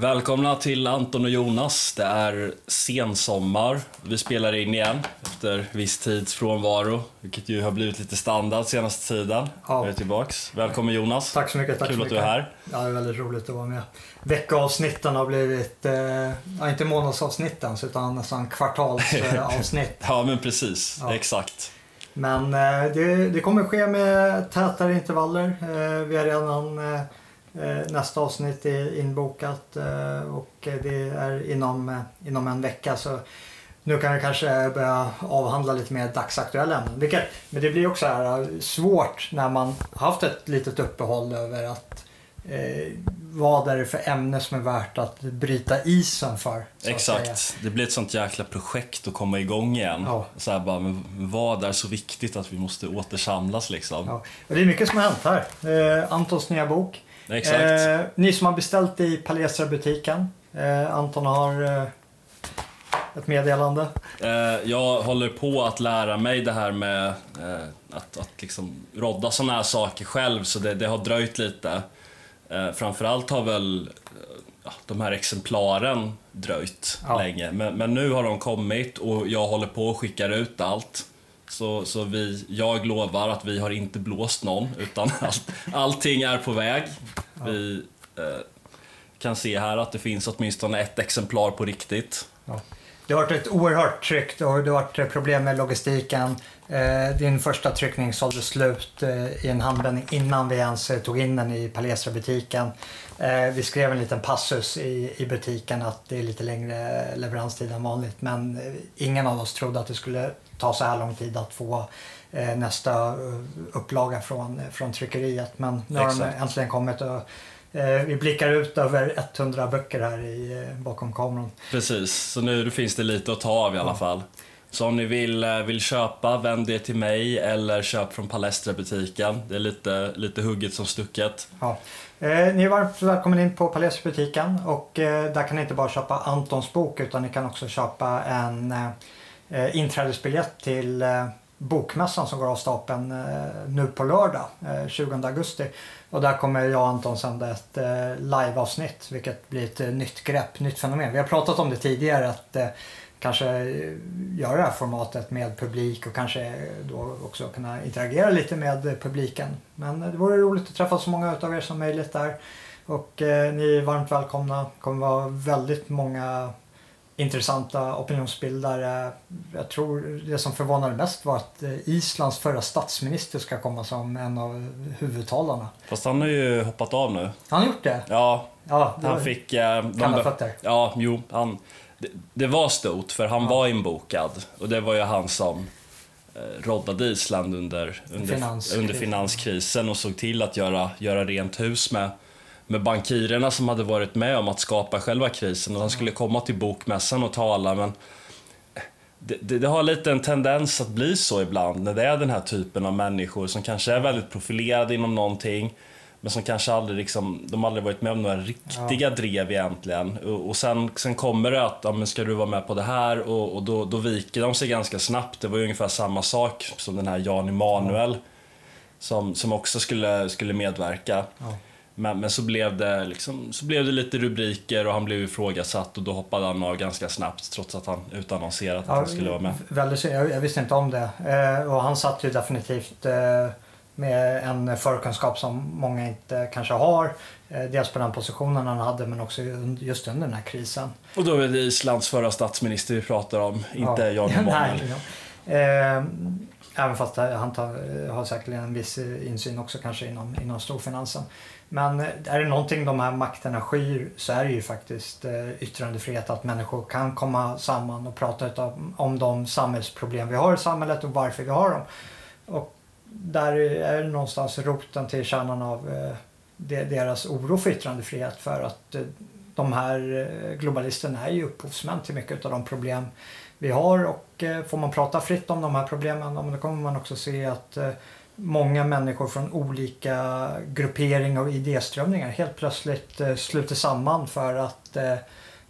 Välkomna till Anton och Jonas. Det är sensommar. Vi spelar in igen efter viss tids frånvaro, vilket ju har blivit lite standard senaste tiden. Ja. Jag är tillbaks. Välkommen Jonas. Tack så mycket. Tack Kul så att du mycket. är här. Ja, det är väldigt roligt att vara med. Veckoavsnitten har blivit, eh, inte månadsavsnitten, utan nästan kvartalsavsnitt. Ja, men precis. Ja. Exakt. Men eh, det, det kommer ske med tätare intervaller. Eh, vi har redan eh, nästa avsnitt är inbokat eh, och det är inom, eh, inom en vecka. Så nu kan vi kanske börja avhandla lite mer dagsaktuella ämnen. Vilket, men det blir också här, eh, svårt när man haft ett litet uppehåll över att eh, vad är det för ämne som är värt att bryta isen för? Exakt. Det blir ett sånt jäkla projekt att komma igång igen. Ja. Så här bara, men vad är så viktigt att vi måste återsamlas liksom? Ja. Och det är mycket som har hänt här. Eh, Antons nya bok. Exakt. Eh, ni som har beställt i Palestra-butiken. Eh, Anton har eh, ett meddelande. Eh, jag håller på att lära mig det här med eh, att, att liksom rodda såna här saker själv, så det, det har dröjt lite. Eh, framförallt har väl de här exemplaren dröjt Ja. länge, men, men nu har de kommit och jag håller på och skickar ut allt. Så, så vi, jag lovar att vi har inte blåst någon, utan all, allting är på väg. Vi eh, kan se här att det finns åtminstone ett exemplar på riktigt. Ja. Det har varit ett oerhört tryck och det har varit problem med logistiken. Eh, din första tryckning sålde slut eh, i en handvändning innan vi ens eh, tog in den i Palestra-butiken. Eh, vi skrev en liten passus i, i butiken att det är lite längre leveranstid än vanligt men eh, ingen av oss trodde att det skulle ta så här lång tid att få eh, nästa eh, upplaga från, från tryckeriet. Men nu har de Exakt. äntligen kommit och eh, vi blickar ut över 100 böcker här i, eh, bakom kameran. Precis, så nu finns det lite att ta av i alla Ja. fall. Så om ni vill, eh, vill köpa, vänd det till mig eller köp från Palestra-butiken. Det är lite, lite hugget som stucket. Ja. Eh, ni är varmt välkomna in på Palesbutiken och eh, där kan ni inte bara köpa Antons bok utan ni kan också köpa en eh, Eh, inträdesbiljett till eh, Bokmässan som går av stapeln eh, nu på lördag, eh, 20 augusti. Och där kommer jag och Anton sända ett eh, liveavsnitt vilket blir ett eh, nytt grepp, nytt fenomen. Vi har pratat om det tidigare att eh, kanske eh, göra det här formatet med publik och kanske eh, då också kunna interagera lite med publiken. Men det vore roligt att träffa så många av er som möjligt där. Och eh, ni är varmt välkomna. Det kommer vara väldigt många intressanta opinionsbildare. Jag tror det som förvånade mest var att eh, Islands förra statsminister ska komma som en av huvudtalarna. Fast han har ju hoppat av nu. Han har gjort det? Ja, Ja, det han fick... Eh, kalla fötter. Ja, jo, han... Det, det var stort, för han Ja. var inbokad. Och det var ju han som eh, roddade Island under, under, Finanskrisen. under finanskrisen och såg till att göra, göra rent hus med, med bankirerna som hade varit med om att skapa själva krisen. Och han skulle komma till bokmässan och tala, men det, det, det har lite en tendens att bli så ibland när det är den här typen av människor som kanske är väldigt profilerade inom någonting men som kanske aldrig liksom, de aldrig varit med om några riktiga drev egentligen. Och, och sen, sen kommer det att, ja, men ska du vara med på det här? Och, och då, då viker de sig ganska snabbt. Det var ju ungefär samma sak som den här Jan Emanuel som, som också skulle, skulle medverka. Ja. Men, men så, blev det liksom, så blev det lite rubriker och han blev ifrågasatt och då hoppade han av ganska snabbt trots att han utannonserat att han skulle vara med. Väldigt. Jag, jag visste inte om det. Eh, och han satt ju definitivt eh, med en förkunskap som många inte kanske har. Eh, dels på den positionen han hade men också just under den här krisen. Och då är det Islands förra statsminister vi pratar om, inte Jan Emanuel. Nej, ja. eh, även fast han tar, har säkerligen en viss eh, insyn också kanske inom, inom storfinansen. Men eh, är det någonting de här makterna skyr så är det ju faktiskt eh, yttrandefrihet. Att människor kan komma samman och prata om de samhällsproblem vi har i samhället och varför vi har dem. Och där är det någonstans roten till kärnan av eh, deras oro för yttrandefrihet. För att de här globalisterna är ju upphovsmän till mycket av de problem vi har och får man prata fritt om de här problemen då kommer man också se att eh, många människor från olika grupperingar och idéströmningar helt plötsligt eh, sluter samman för att eh,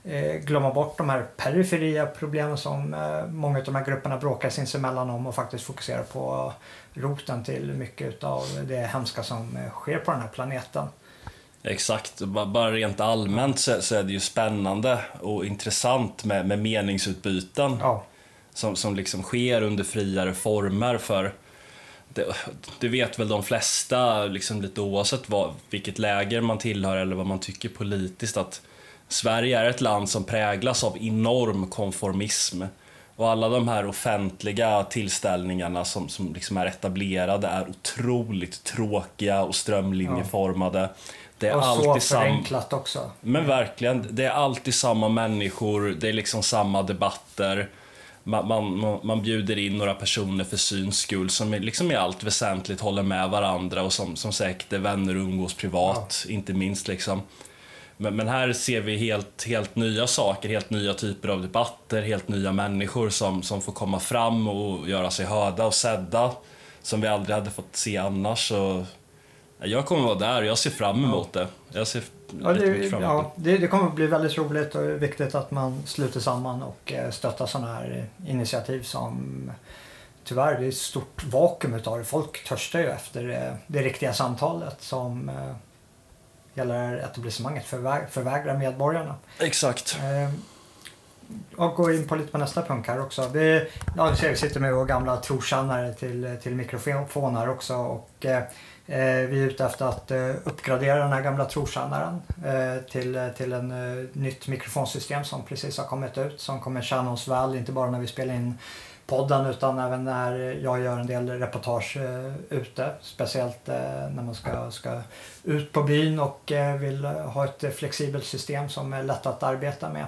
eh, glömma bort de här periferia problemen som många av de här grupperna bråkar sinsemellan om och faktiskt fokusera på roten till mycket av det hemska som sker på den här planeten. Exakt, bara rent allmänt så, så är det ju spännande och intressant med, med meningsutbyten Ja. som, som liksom sker under friare former. för det, det vet väl de flesta, liksom lite oavsett vad, vilket läger man tillhör eller vad man tycker politiskt, att Sverige är ett land som präglas av enorm konformism. Och alla de här offentliga tillställningarna som, som liksom är etablerade är otroligt tråkiga och strömlinjeformade. Det är Och så alltid samma... förenklat också. Men verkligen, det är alltid samma människor, det är liksom samma debatter. Man, man, man bjuder in några personer för syns skull som liksom i allt väsentligt håller med varandra och som, som säkert är vänner och umgås privat, inte minst. liksom. Men, men här ser vi helt, helt nya saker, helt nya typer av debatter, helt nya människor som, som får komma fram och göra sig hörda och sedda som vi aldrig hade fått se annars. Och jag kommer vara där och jag ser fram emot det. Jag ser Ja, det, ja, det, det kommer att bli väldigt roligt och viktigt att man sluter samman och eh, stöttar sådana här initiativ som tyvärr det är ett stort vakuum utav det. Folk törstar ju efter det, det riktiga samtalet som eh, hela etablissemanget förvä förvägrar medborgarna. Exakt. Eh, och gå in på lite på nästa punkt här också. Vi, ja, vi ser, vi sitter med vår gamla trotjänare till, till mikrofon här också. Och, eh, eh, Eh, vi är ute efter att eh, uppgradera den här gamla trotjänaren eh, till, till en nytt mikrofonsystem som precis har kommit ut. Som kommer tjäna oss väl, inte bara när vi spelar in podden utan även när jag gör en del reportage eh, ute. Speciellt eh, när man ska, ska ut på byn och eh, vill ha ett flexibelt system som är lätt att arbeta med.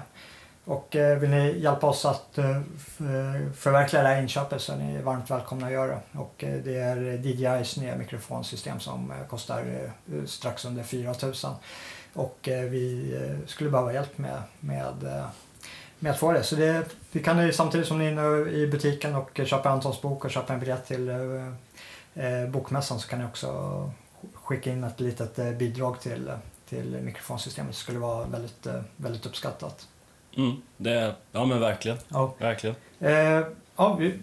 Och eh, vill ni hjälpa oss att eh, förverkliga det här inköpet så är ni varmt välkomna att göra. Och eh, det är DJIs nya mikrofonsystem som kostar strax under 4000. Och vi skulle behöva hjälp med, med, med att få det. Så det, det kan ni samtidigt som ni är inne i butiken och köper Antons bok och köper en biljett till eh, bokmässan så kan ni också skicka in ett litet bidrag till, till mikrofonsystemet. Det skulle vara väldigt, väldigt uppskattat. Mm, det, ja men verkligen. Ja. verkligen. Eh, ja, vi,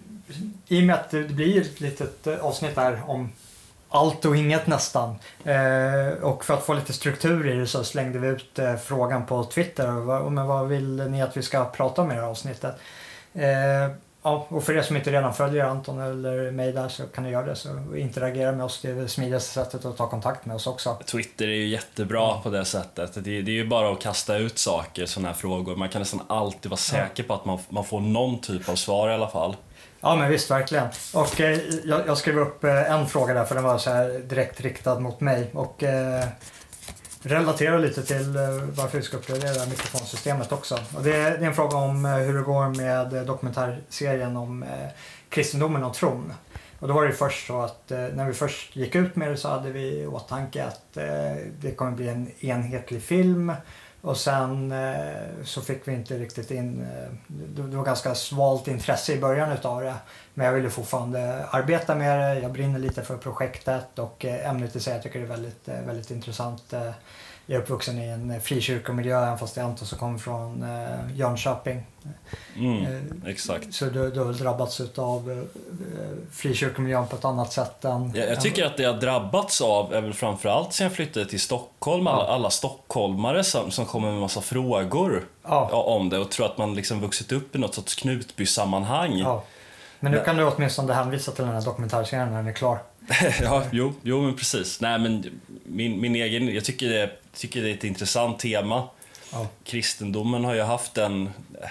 I och med att det blir ett litet eh, avsnitt här om allt och inget nästan. Eh, och för att få lite struktur i det så slängde vi ut eh, frågan på Twitter. Och men vad vill ni att vi ska prata om i det här avsnittet? Eh, ja, och för er som inte redan följer Anton eller mig där så kan ni göra det. Så interagera med oss. Det är det smidigaste sättet att ta kontakt med oss också. Twitter är ju jättebra på det sättet. Det, det är ju bara att kasta ut saker, sådana här frågor. Man kan nästan alltid vara säker på att man, man får någon typ av svar i alla fall. Ja men visst, verkligen. Och eh, jag, jag skrev upp eh, en fråga där för den var så här direkt riktad mot mig. Och eh, relaterar lite till eh, varför vi ska uppgradera mikrofonsystemet också. Och det, är- en fråga om eh, hur det går med eh, dokumentärserien om kristendomen och tron. Och då var det först så att när vi först gick ut med det så hade vi i åtanke att det kommer bli en enhetlig film. Och sen eh, så fick vi inte riktigt in, eh, det, det var ganska svalt intresse i början utav det. Men jag ville fortfarande arbeta med det, jag brinner lite för projektet och eh, ämnet i sig jag tycker det är väldigt, eh, väldigt intressant. Eh, jag är uppvuxen i en eh, frikyrkomiljö även fast är Anton som kommer från eh, Jönköping. Mm, Eh, exakt. Så du, du har väl drabbats av eh, frikyrkomiljön på ett annat sätt än... Jag, jag tycker att det jag drabbats av är väl framförallt sen jag flyttade till Stockholm. Alla, Ja. alla stockholmare som, som kommer med massa frågor Ja. om det och tror att man liksom vuxit upp i något sorts Knutby-sammanhang. Ja. Men nu kan du åtminstone hänvisa till den här dokumentärserien när den är klar. ja, jo, jo, men precis. Nej, men min, min egen, jag tycker det, tycker det är ett intressant tema. Ja. Kristendomen har ju haft en, eh,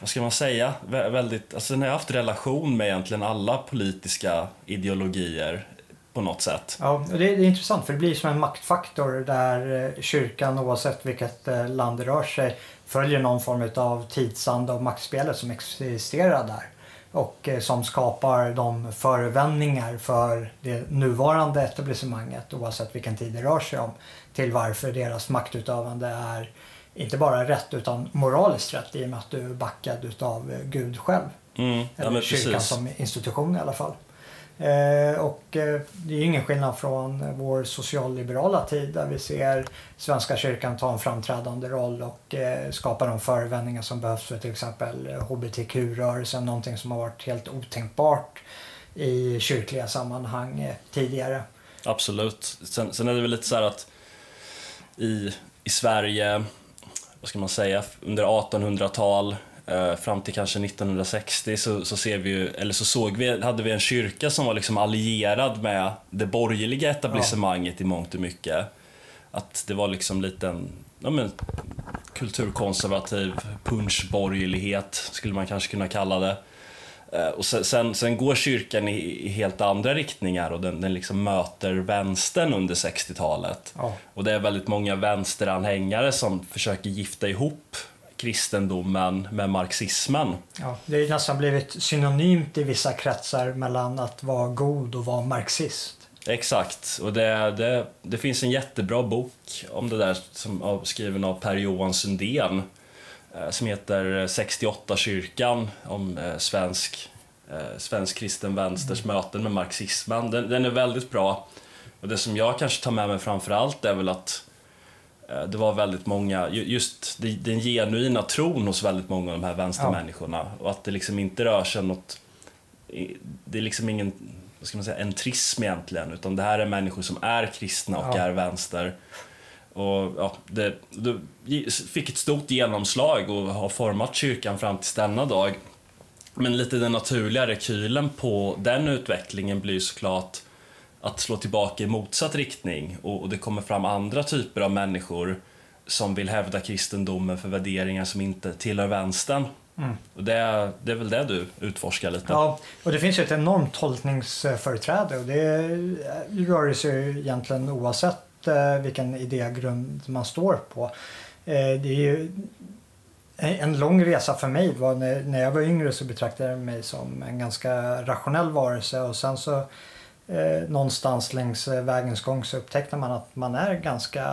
vad ska man säga, Vä- väldigt, alltså den har haft relation med egentligen alla politiska ideologier på något sätt. Ja, och det, är, det är intressant för det blir som en maktfaktor där eh, kyrkan oavsett vilket eh, land det rör sig följer någon form av tidsanda och maktspelet som existerar där. Och eh, som skapar de förevändningar för det nuvarande etablissemanget oavsett vilken tid det rör sig om till varför deras maktutövande är inte bara rätt utan moraliskt rätt i och med att du är backad utav eh, Gud själv. Mm, ja, Eller men kyrkan precis. som institution i alla fall. Eh, och eh, det är ju ingen skillnad från vår socialliberala tid där vi ser Svenska kyrkan ta en framträdande roll och eh, skapa de förevändningar som behövs för till exempel HBTQ-rörelsen, någonting som har varit helt otänkbart i kyrkliga sammanhang tidigare. Absolut. Sen, sen är det väl lite så här att i, i Sverige, vad ska man säga, under 1800-tal fram till kanske 1960 så, så, ser vi ju, eller så såg vi, hade vi en kyrka som var liksom allierad med det borgerliga etablissemanget ja. i mångt och mycket. Att det var liksom lite en ja, men, kulturkonservativ punschborgerlighet, skulle man kanske kunna kalla det. Eh, och sen, sen, går kyrkan i, i, helt andra riktningar och den, den liksom möter vänstern under 60-talet. Ja. Och det är väldigt många vänsteranhängare som försöker gifta ihop kristendomen med marxismen. Ja, det har nästan blivit synonymt i vissa kretsar mellan att vara god och vara marxist. Exakt, och det, det, det finns en jättebra bok om det där som skriven av Per-Johan Sundén Eh, som heter 68-kyrkan om eh, svensk, eh, svensk kristen vänsters mm. möten med marxismen. Den, den, är väldigt bra. Och det som jag kanske tar med mig framför allt är väl att det var väldigt många, just den genuina tron hos väldigt många av de här vänstermänniskorna. Ja. Och att det liksom inte rör sig något, det är liksom ingen, vad ska man säga, entrism egentligen. Utan det här är människor som är kristna och ja. är vänster. Och, ja, det, det fick ett stort genomslag och har format kyrkan fram till denna dag. Men lite den naturliga rekylen på den utvecklingen blir såklart att slå tillbaka i motsatt riktning och, och det kommer fram andra typer av människor som vill hävda kristendomen för värderingar som inte tillhör vänstern. Mm. Och det, är, det är väl det du utforskar lite? Ja, och det finns ju ett enormt tolkningsföreträde och det rör sig egentligen oavsett Eh, vilken idégrund man står på. Eh, det är ju en lång resa för mig. Var när jag var yngre så betraktade jag mig som en ganska rationell varelse och sen så eh, någonstans längs vägens gång så upptäckte man att man är ganska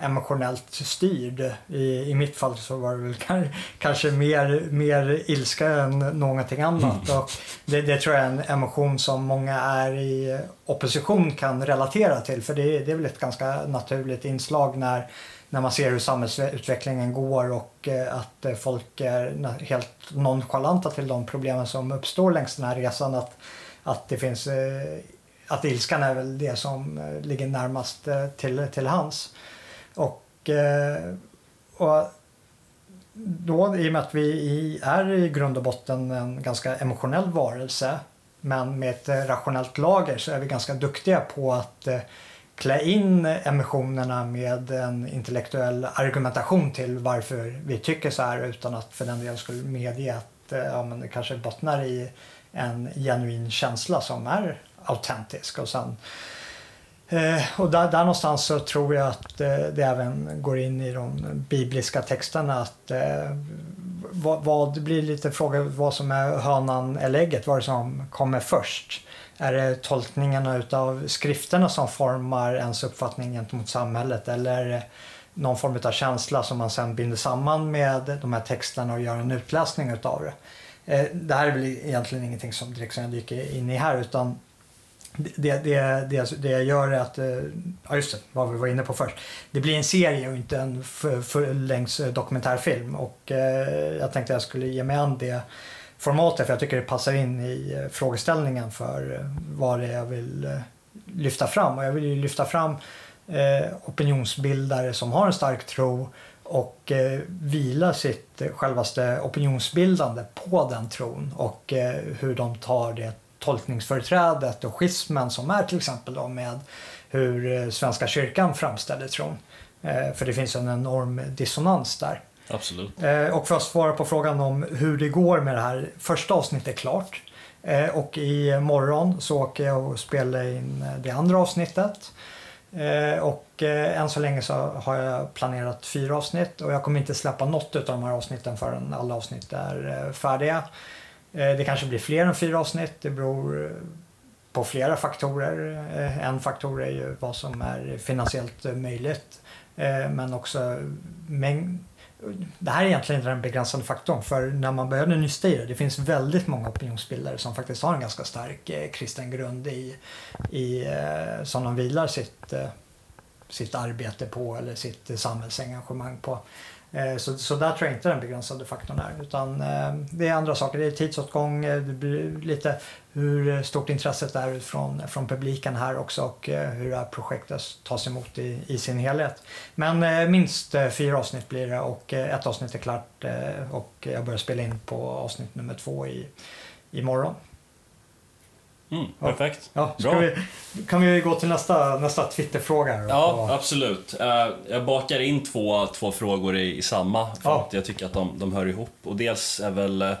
emotionellt styrd. I, I mitt fall så var det väl kanske mer, mer ilska än någonting annat. Mm. Och det, det, tror jag är en emotion som många är i opposition kan relatera till. För det, det är väl ett ganska naturligt inslag när, när man ser hur samhällsutvecklingen går och eh, att folk är helt nonchalanta till de problemen som uppstår längs den här resan. Att, att det finns eh, att ilskan är väl det som eh, ligger närmast eh, till, till hands. Och, eh, och då, i och med att vi är i grund och botten en ganska emotionell varelse men med ett eh, rationellt lager så är vi ganska duktiga på att eh, klä in emotionerna med en intellektuell argumentation till varför vi tycker så här utan att för den delen skulle medge att eh, ja, men det kanske bottnar i en genuin känsla som är autentisk. Och sen Eh, och där, där någonstans så tror jag att eh, det även går in i de bibliska texterna att eh, vad, vad, det blir lite fråga vad som är hönan eller ägget, vad det som kommer först. Är det tolkningarna utav skrifterna som formar ens uppfattning gentemot samhället eller någon form av känsla som man sen binder samman med de här texterna och gör en utläsning utav det. Eh, det här är väl egentligen ingenting som direkt som jag dyker in i här utan det, det, det, det alltså, jag gör är att, eh, ja just det, vad vi var inne på först. Det blir en serie och inte en fullängds eh, dokumentärfilm. Och jag tänkte jag skulle ge mig an det formatet för jag tycker det passar in i frågeställningen för vad det är jag vill lyfta fram. Och jag vill ju lyfta fram opinionsbildare som har en stark tro och eh, vila sitt självaste opinionsbildande på den tron och hur de tar det tolkningsföreträdet och schismen som är till exempel då med hur eh, Svenska kyrkan framställer tron. Eh, för det finns en enorm dissonans där. Absolut. Eh, och för att svara på frågan om hur det går med det här. Första avsnittet är klart. Och i morgon så åker jag och spelar in det andra avsnittet. Eh, och eh, än så länge så har jag planerat fyra avsnitt och jag kommer inte släppa något av de här avsnitten förrän alla avsnitt är eh, färdiga. Det kanske blir fler än fyra avsnitt. Det beror på flera faktorer. En faktor är ju vad som är finansiellt möjligt. Men också mängd det här är egentligen inte den begränsande faktorn för när man började nysta i det, det finns väldigt många opinionsbildare som faktiskt har en ganska stark eh, kristen grund i, i eh, som de vilar sitt eh, sitt arbete på eller sitt samhällsengagemang på. Eh, så, så där tror jag inte den begränsade faktorn är. Utan eh, det är andra saker. Det är tidsåtgång, eh, det blir lite hur stort intresset är från, från publiken här också och hur det här projektet tas emot i, i sin helhet. Men minst fyra avsnitt blir det och ett avsnitt är klart och jag börjar spela in på avsnitt nummer två i, imorgon. Mm, perfekt. Ja, Bra. Vi, kan vi gå till nästa, nästa Twitterfråga? Ja, och... absolut. Uh, jag bakar in två, två frågor i, i samma, för ja. att jag tycker att de, de hör ihop. Och dels är väl uh,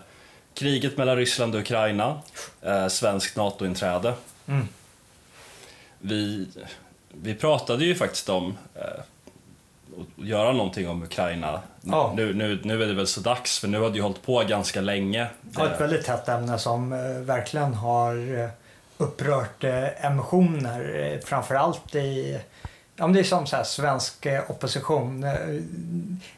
kriget mellan Ryssland och Ukraina, uh, svenskt NATO-inträde. Mm. Vi, vi pratade ju faktiskt om att göra någonting om Ukraina. Ja. Nu, nu, nu är det väl så dags, för nu har det ju hållit på ganska länge. Ja, ett väldigt hett ämne som verkligen har upprört eh, emotioner. Eh, framförallt i Ja, men det är som så här, svensk eh, opposition. Eh,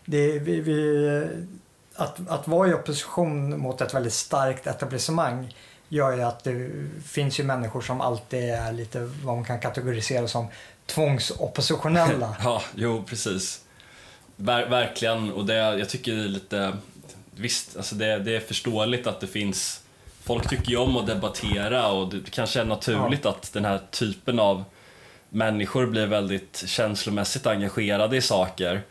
det, vi, vi, eh, att, att vara i opposition mot ett väldigt starkt etablissemang gör ju att det finns ju människor som alltid är lite vad man kan kategorisera som tvångsoppositionella. ja, jo precis. Ver, verkligen, och det, jag tycker det är lite... Visst, alltså det, det är förståeligt att det finns folk tycker ju om att debattera och det kanske är naturligt att den här typen av människor blir väldigt känslomässigt engagerade i saker.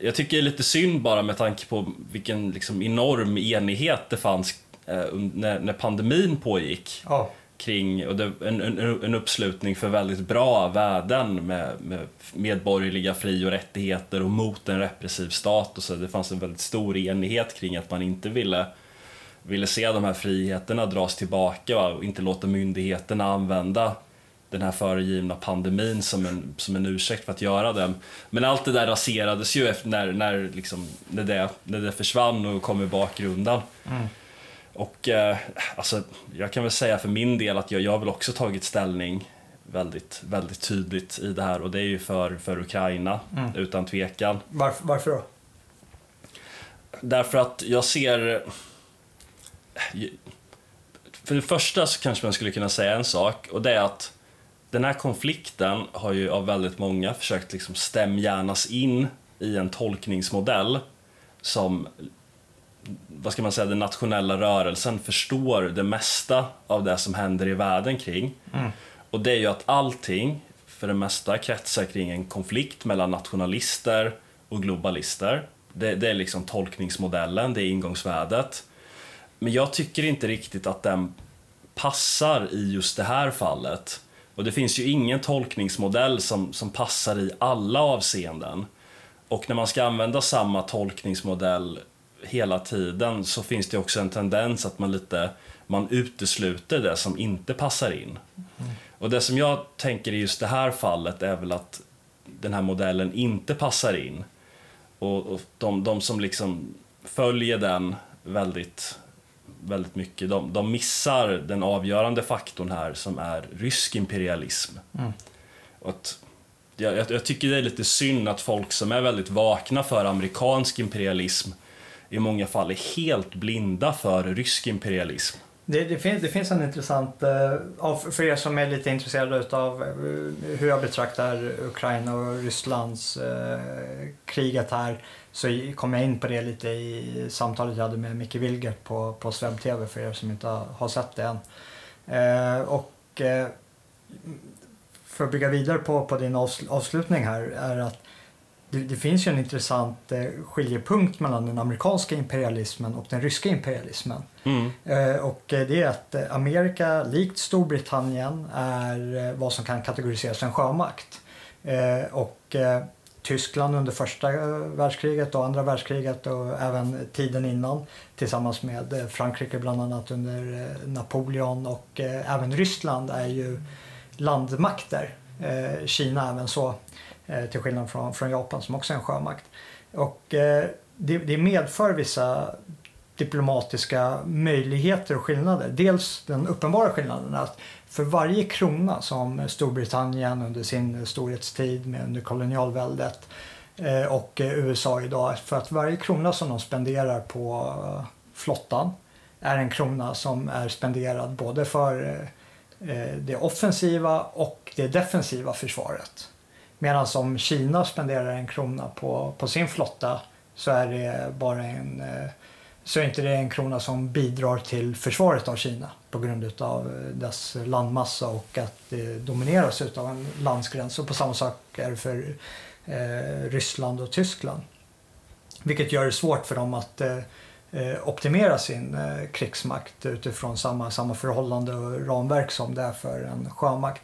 Jag tycker det är lite synd bara med tanke på vilken liksom, enorm enighet det fanns eh, när, när, pandemin pågick. Ja. Kring, och det, en, en, en, uppslutning för väldigt bra värden med, med medborgerliga fri och rättigheter och mot en repressiv stat. Och så. Det fanns en väldigt stor enighet kring att man inte ville ville se de här friheterna dras tillbaka och inte låta myndigheterna använda den här föregivna pandemin som en, som en ursäkt för att göra det. Men allt det där raserades ju efter när, när, liksom, när, det, när det försvann och kom i bakgrunden. Mm. Och eh, alltså, jag kan väl säga för min del att jag, jag har väl också tagit ställning väldigt, väldigt tydligt i det här och det är ju för, för Ukraina, mm. utan tvekan. Varför, varför då? Därför att jag ser för det första så kanske man skulle kunna säga en sak och det är att den här konflikten har ju av väldigt många försökt liksom stämgärnas in i en tolkningsmodell som vad ska man säga, den nationella rörelsen förstår det mesta av det som händer i världen kring. Mm. Och det är ju att allting, för det mesta, kretsar kring en konflikt mellan nationalister och globalister. Det, det är liksom tolkningsmodellen, det är ingångsvärdet. Men jag tycker inte riktigt att den passar i just det här fallet. Och det finns ju ingen tolkningsmodell som, som passar i alla avseenden. Och när man ska använda samma tolkningsmodell hela tiden så finns det också en tendens att man lite man utesluter det som inte passar in. Mm. Och det som jag tänker i just det här fallet är väl att den här modellen inte passar in. Och, och de, de som liksom följer den väldigt väldigt mycket. De, de missar den avgörande faktorn här som är rysk imperialism. Mm. Och att, jag, jag, tycker det är lite synd att folk som är väldigt vakna för amerikansk imperialism i många fall är helt blinda för rysk imperialism. Det, det, finns, det finns en intressant, uh, för er som är lite intresserade av uh, hur jag betraktar Ukraina och Rysslands uh, kriget här så kom jag in på det lite i samtalet jag hade med Micke Wilgert på, på Sveb TV för er som inte har sett det än. Eh, och eh, för att bygga vidare på, på din avslutning här är att det, det finns ju en intressant eh, skiljepunkt mellan den amerikanska imperialismen och den ryska imperialismen. Mm. Eh, och det är att eh, Amerika, likt Storbritannien, är eh, vad som kan kategoriseras som sjömakt. Eh, och Tyskland under första eh, världskriget och andra världskriget och även tiden innan tillsammans med eh, Frankrike bland annat under eh, Napoleon och även Ryssland är ju landmakter. Kina även så, till skillnad från, från Japan som också är en sjömakt. Och det, det medför vissa diplomatiska möjligheter och skillnader. Dels den uppenbara skillnaden att för varje krona som Storbritannien under sin storhetstid med under kolonialväldet eh, och eh, USA idag, för att varje krona som de spenderar på eh, flottan är en krona som är spenderad både för det offensiva och det defensiva försvaret. Medan om Kina spenderar en krona på, på sin flotta så är det bara en eh, så är inte det en krona som bidrar till försvaret av Kina på grund av eh, dess landmassa och att det domineras av en landsgräns. Och på samma sak är det för eh, Ryssland och Tyskland. Vilket gör det svårt för dem att eh, eh optimera sin eh, krigsmakt utifrån samma, samma förhållande och ramverk som det är för en sjömakt.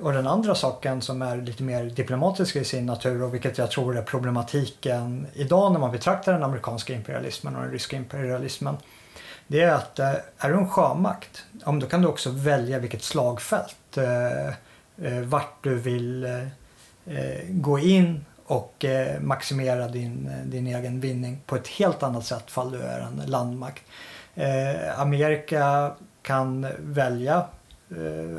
Och den andra saken som är lite mer diplomatisk i sin natur och vilket jag tror är problematiken idag när man betraktar den amerikanska imperialismen och den ryska imperialismen. Det är att eh, är du en sjömakt, då kan du också välja vilket slagfält. Eh, eh vart du vill eh, gå in och maximera din, din egen vinning på ett helt annat sätt fall du är en landmakt. Amerika kan välja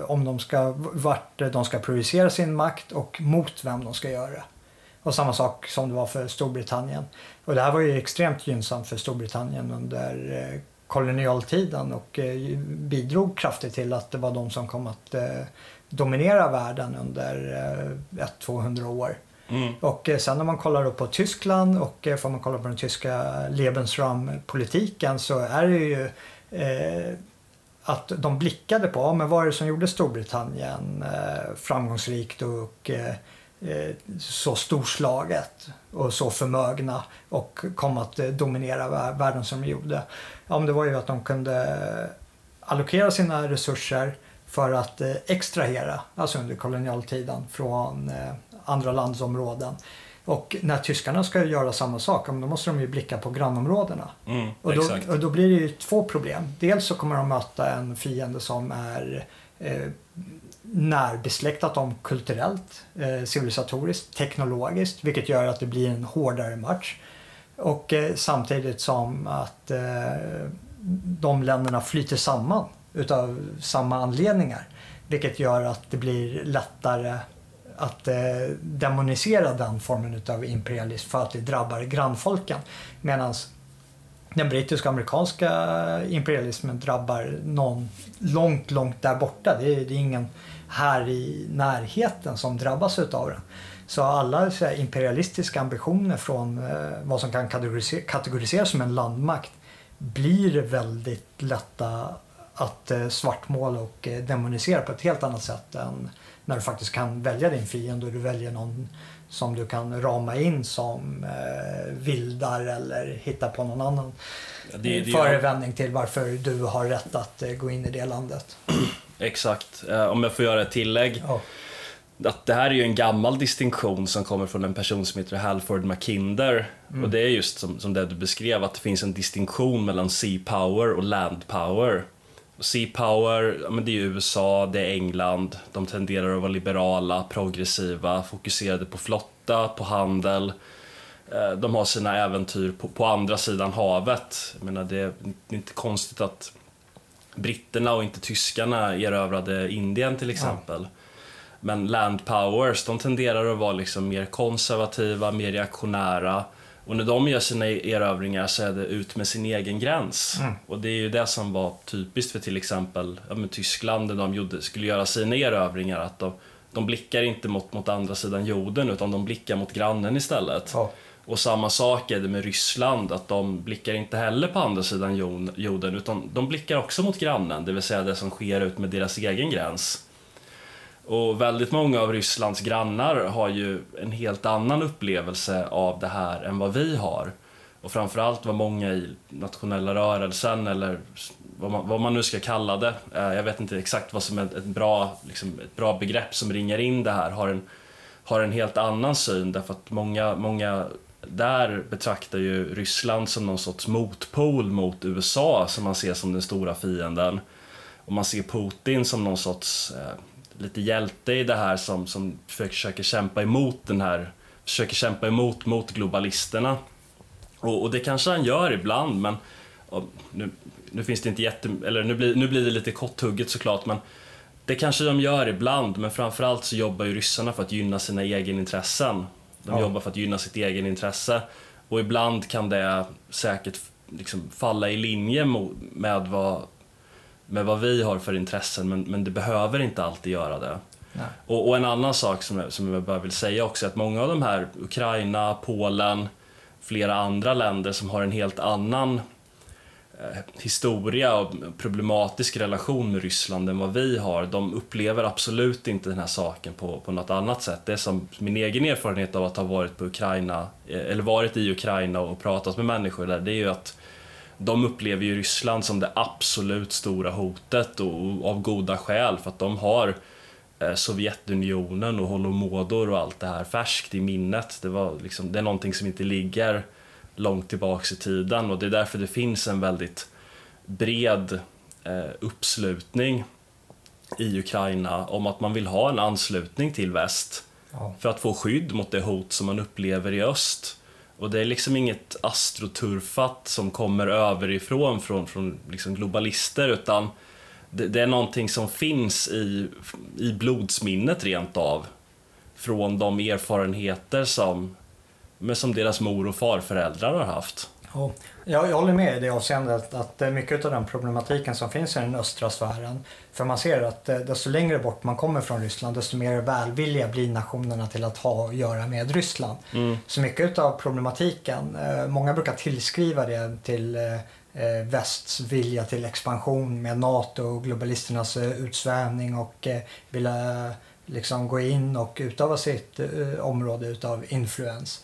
om de ska, vart de ska projicera sin makt och mot vem de ska göra det. Och samma sak som det var för Storbritannien. Och det här var ju extremt gynnsamt för Storbritannien under eh, kolonialtiden och eh, bidrog kraftigt till att det var de som kom att eh, dominera världen under eh, 100-200 år. Mm. Och eh, sen när man kollar på Tyskland och eh, får man kolla på den tyska Lebensraum-politiken så är det ju eh, att de blickade på men vad är det som gjorde Storbritannien eh, framgångsrikt och eh, eh, så storslaget och så förmögna och kom att dominera världen som de gjorde. Ja, men det var ju att de kunde allokera sina resurser för att extrahera, alltså under kolonialtiden, från andra landsområden och när tyskarna ska göra samma sak, då måste de ju blicka på grannområdena. Mm, och, då, och, då, blir det ju två problem. Dels så kommer de möta en fiende som är eh, närbesläktat dem kulturellt, eh, civilisatoriskt, teknologiskt, vilket gör att det blir en hårdare match. Och eh, samtidigt som att eh, de länderna flyter samman utav samma anledningar. Vilket gör att det blir lättare att eh, demonisera den formen av imperialism för att det drabbar grannfolken. Medan den brittiska och amerikanska imperialismen drabbar någon långt, långt där borta. Det är, det är ingen här i närheten som drabbas utav den. Så alla så här, imperialistiska ambitioner från eh, vad som kan kategoriseras som en landmakt blir väldigt lätta att eh, svartmåla och eh, demonisera på ett helt annat sätt än när du faktiskt kan välja din fiende och du väljer någon som du kan rama in som eh, vildar eller hitta på någon annan ja, det, det, förevändning till varför du har rätt att eh, gå in i det landet. Exakt. Eh, om jag får göra ett tillägg. Ja. Att det här är ju en gammal distinktion som kommer från en person som heter Halford Mackinder. Mm. Och det är just som, som det du beskrev, att det finns en distinktion mellan sea power och land power. Sea Power, ja, men det är USA, det är England. De tenderar att vara liberala, progressiva, fokuserade på flotta, på handel. Eh, de har sina äventyr på, på andra sidan havet. Jag menar, det är inte konstigt att britterna och inte tyskarna erövrade Indien till exempel. Ja. Men land powers, de tenderar att vara liksom mer konservativa, mer reaktionära och när de gör sina erövringar så är det ut med sin egen gräns. Mm. Och det är ju det som var typiskt för till exempel ja, Tyskland när de gjorde, skulle göra sina erövringar. Att de, de blickar inte mot, mot andra sidan jorden utan de blickar mot grannen istället. Ja. Och samma sak är det med Ryssland, att de blickar inte heller på andra sidan jorden utan de blickar också mot grannen, det vill säga det som sker ut med deras egen gräns. Och väldigt många av Rysslands grannar har ju en helt annan upplevelse av det här än vad vi har. Och framförallt vad många i nationella rörelsen eller vad man, vad man nu ska kalla det, eh, jag vet inte exakt vad som är ett bra, liksom, ett bra begrepp som ringar in det här, har en, har en helt annan syn därför att många, många där betraktar ju Ryssland som någon sorts motpol mot USA som man ser som den stora fienden. Och man ser Putin som någon sorts eh, lite hjälte i det här som, som försöker kämpa emot den här, försöker kämpa emot mot globalisterna. Och, och det kanske han gör ibland, men nu, nu finns det inte jätte, eller nu blir, nu blir det lite korthugget såklart, men det kanske de gör ibland, men framförallt så jobbar ju ryssarna för att gynna sina egenintressen. De ja. jobbar för att gynna sitt egenintresse. Och ibland kan det säkert liksom falla i linje med vad med vad vi har för intressen men, men det behöver inte alltid göra det. Och, och, en annan sak som jag, som jag bara vill säga också är att många av de här, Ukraina, Polen, flera andra länder som har en helt annan eh, historia och problematisk relation med Ryssland än vad vi har. De upplever absolut inte den här saken på, på något annat sätt. Det är som min egen erfarenhet av att ha varit på Ukraina, eh, eller varit i Ukraina och pratat med människor där, det är ju att de upplever ju Ryssland som det absolut stora hotet och av goda skäl för att de har eh, Sovjetunionen och Holodomor och allt det här färskt i minnet. Det, var liksom, det är någonting som inte ligger långt tillbaks i tiden och det är därför det finns en väldigt bred eh, uppslutning i Ukraina om att man vill ha en anslutning till väst för att få skydd mot det hot som man upplever i öst. Och det är liksom inget astroturfat som kommer överifrån från, från liksom globalister utan det, det, är någonting som finns i, i blodsminnet rent av. Från de erfarenheter som, men som deras mor och farföräldrar har haft. Ja, jag, håller med i det avseendet att mycket av den problematiken som finns i den östra sfären, för man ser att eh, desto längre bort man kommer från Ryssland desto mer välvilliga blir nationerna till att ha att göra med Ryssland. Mm. Så mycket av problematiken, eh, många brukar tillskriva det till eh, västs vilja till expansion med NATO och globalisternas utsvävning och vilja liksom gå in och utöva sitt område utav influens.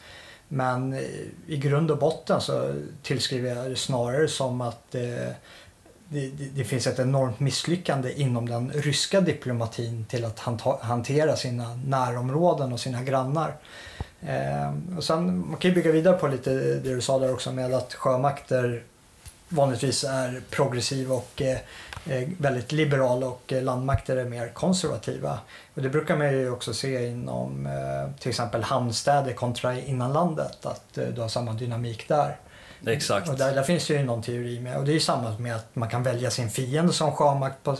Men eh, i grund och botten så tillskriver jag det snarare som att eh, det, det, det, finns ett enormt misslyckande inom den ryska diplomatin till att hantera sina närområden och sina grannar. Eh, och sen, man kan ju bygga vidare på lite det du sa där också med att sjömakter vanligtvis är progressiva och eh, väldigt liberala och eh, landmakter är mer konservativa. Och det brukar man ju också se inom eh, till exempel hamnstäder kontra innanlandet, att eh, du har samma dynamik där. Exakt. Och där, där finns det ju någon teori med. Och det är ju samma med att man kan välja sin fiende som sjömakt på,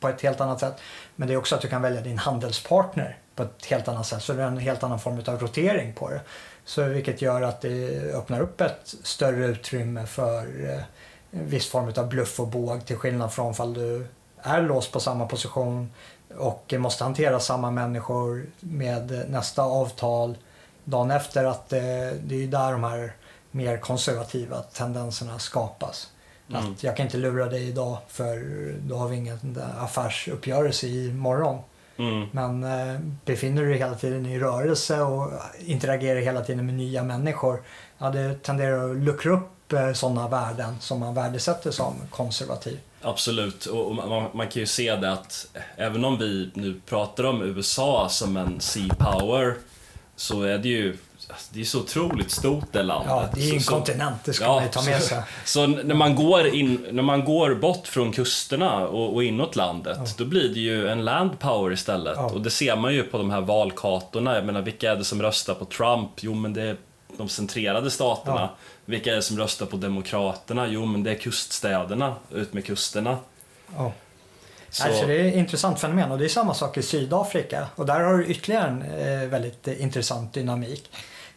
på ett helt annat sätt. Men det är också att du kan välja din handelspartner på ett helt annat sätt. Så det är en helt annan form av rotering på det. Så vilket gör att det öppnar upp ett större utrymme för eh, viss form av bluff och båg till skillnad från fall du är låst på samma position och måste hantera samma människor med nästa avtal dagen efter. att eh, Det är där de här mer konservativa tendenserna skapas. Mm. Att jag kan inte lura dig idag för då har vi ingen affärsuppgörelse imorgon. Mm. Men eh, befinner du dig hela tiden i rörelse och interagerar hela tiden med nya människor, ja, det tenderar att luckra upp Eh, sådana värden som man värdesätter som konservativ. Absolut, och man, man, kan ju se det att även om vi nu pratar om USA som en sea power så är det ju det är så otroligt stort det landet. Ja, det är ju en så, kontinent, det ska ja, man ju ta med sig. Så, så, när, man går in, när man går bort från kusterna och, och inåt landet, ja. då blir det ju en land power istället. Ja. Och det ser man ju på de här valkartorna. Jag menar, vilka är det som röstar på Trump? Jo, men det är de centrerade staterna. Ja. Vilka är det som röstar på Demokraterna? Jo, men det är kuststäderna, ut med kusterna. Ja. Så... Alltså, det är ett intressant fenomen och det är samma sak i Sydafrika och där har du ytterligare en eh, väldigt eh, intressant dynamik.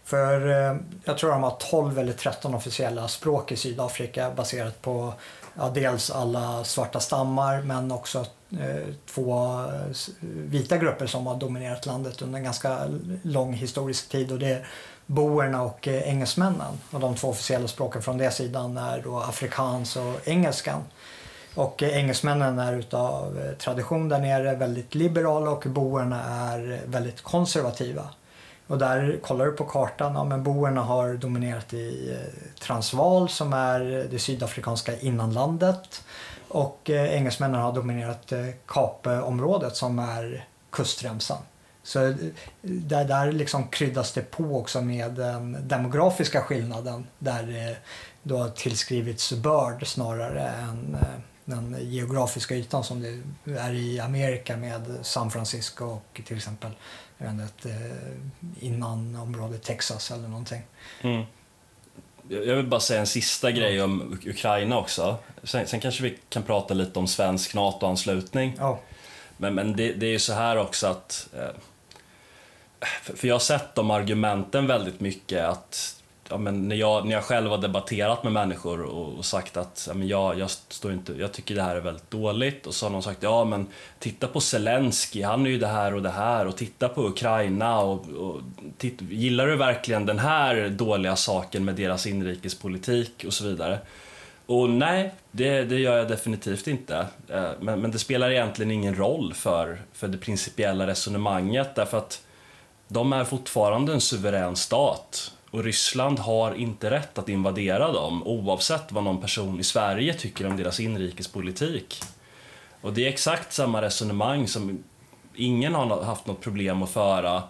För eh, jag tror de har 12 eller 13 officiella språk i Sydafrika baserat på ja, dels alla svarta stammar men också eh, två eh, vita grupper som har dominerat landet under en ganska lång historisk tid och det är boerna och eh, engelsmännen. Och de två officiella språken från den sidan är då afrikans och engelskan. Och eh, engelsmännen är utav eh, tradition där nere väldigt liberala och boerna är väldigt konservativa. Och där kollar du på kartan, ja men boerna har dominerat i Transvaal som är det sydafrikanska innanlandet. Och engelsmännen har dominerat Kapeområdet som är kustremsan. Så eh, där, där liksom kryddas det på också med den demografiska skillnaden där det då har tillskrivits börd snarare än eh, den geografiska ytan som det är i Amerika med San Francisco och till exempel jag vet inte, eh, innan området Texas eller någonting. Mm. Jag vill bara säga en sista grej om Ukraina också. Sen, sen kanske vi kan prata lite om svensk NATO-anslutning. Ja. Men, men det, det är ju så här också att eh, för jag har sett de argumenten väldigt mycket att ja, men när, jag, när jag själv har debatterat med människor och, och sagt att ja, men jag, jag, står inte, jag tycker det här är väldigt dåligt och så har någon sagt ja men titta på Zelensky, han är ju det här och det här och titta på Ukraina och, och titt, gillar du verkligen den här dåliga saken med deras inrikespolitik och så vidare. Och nej, det, det gör jag definitivt inte. Eh, men, men det spelar egentligen ingen roll för, för det principiella resonemanget därför att de är fortfarande en suverän stat och Ryssland har inte rätt att invadera dem oavsett vad någon person i Sverige tycker om deras inrikespolitik. Och det är exakt samma resonemang som ingen har haft något problem att föra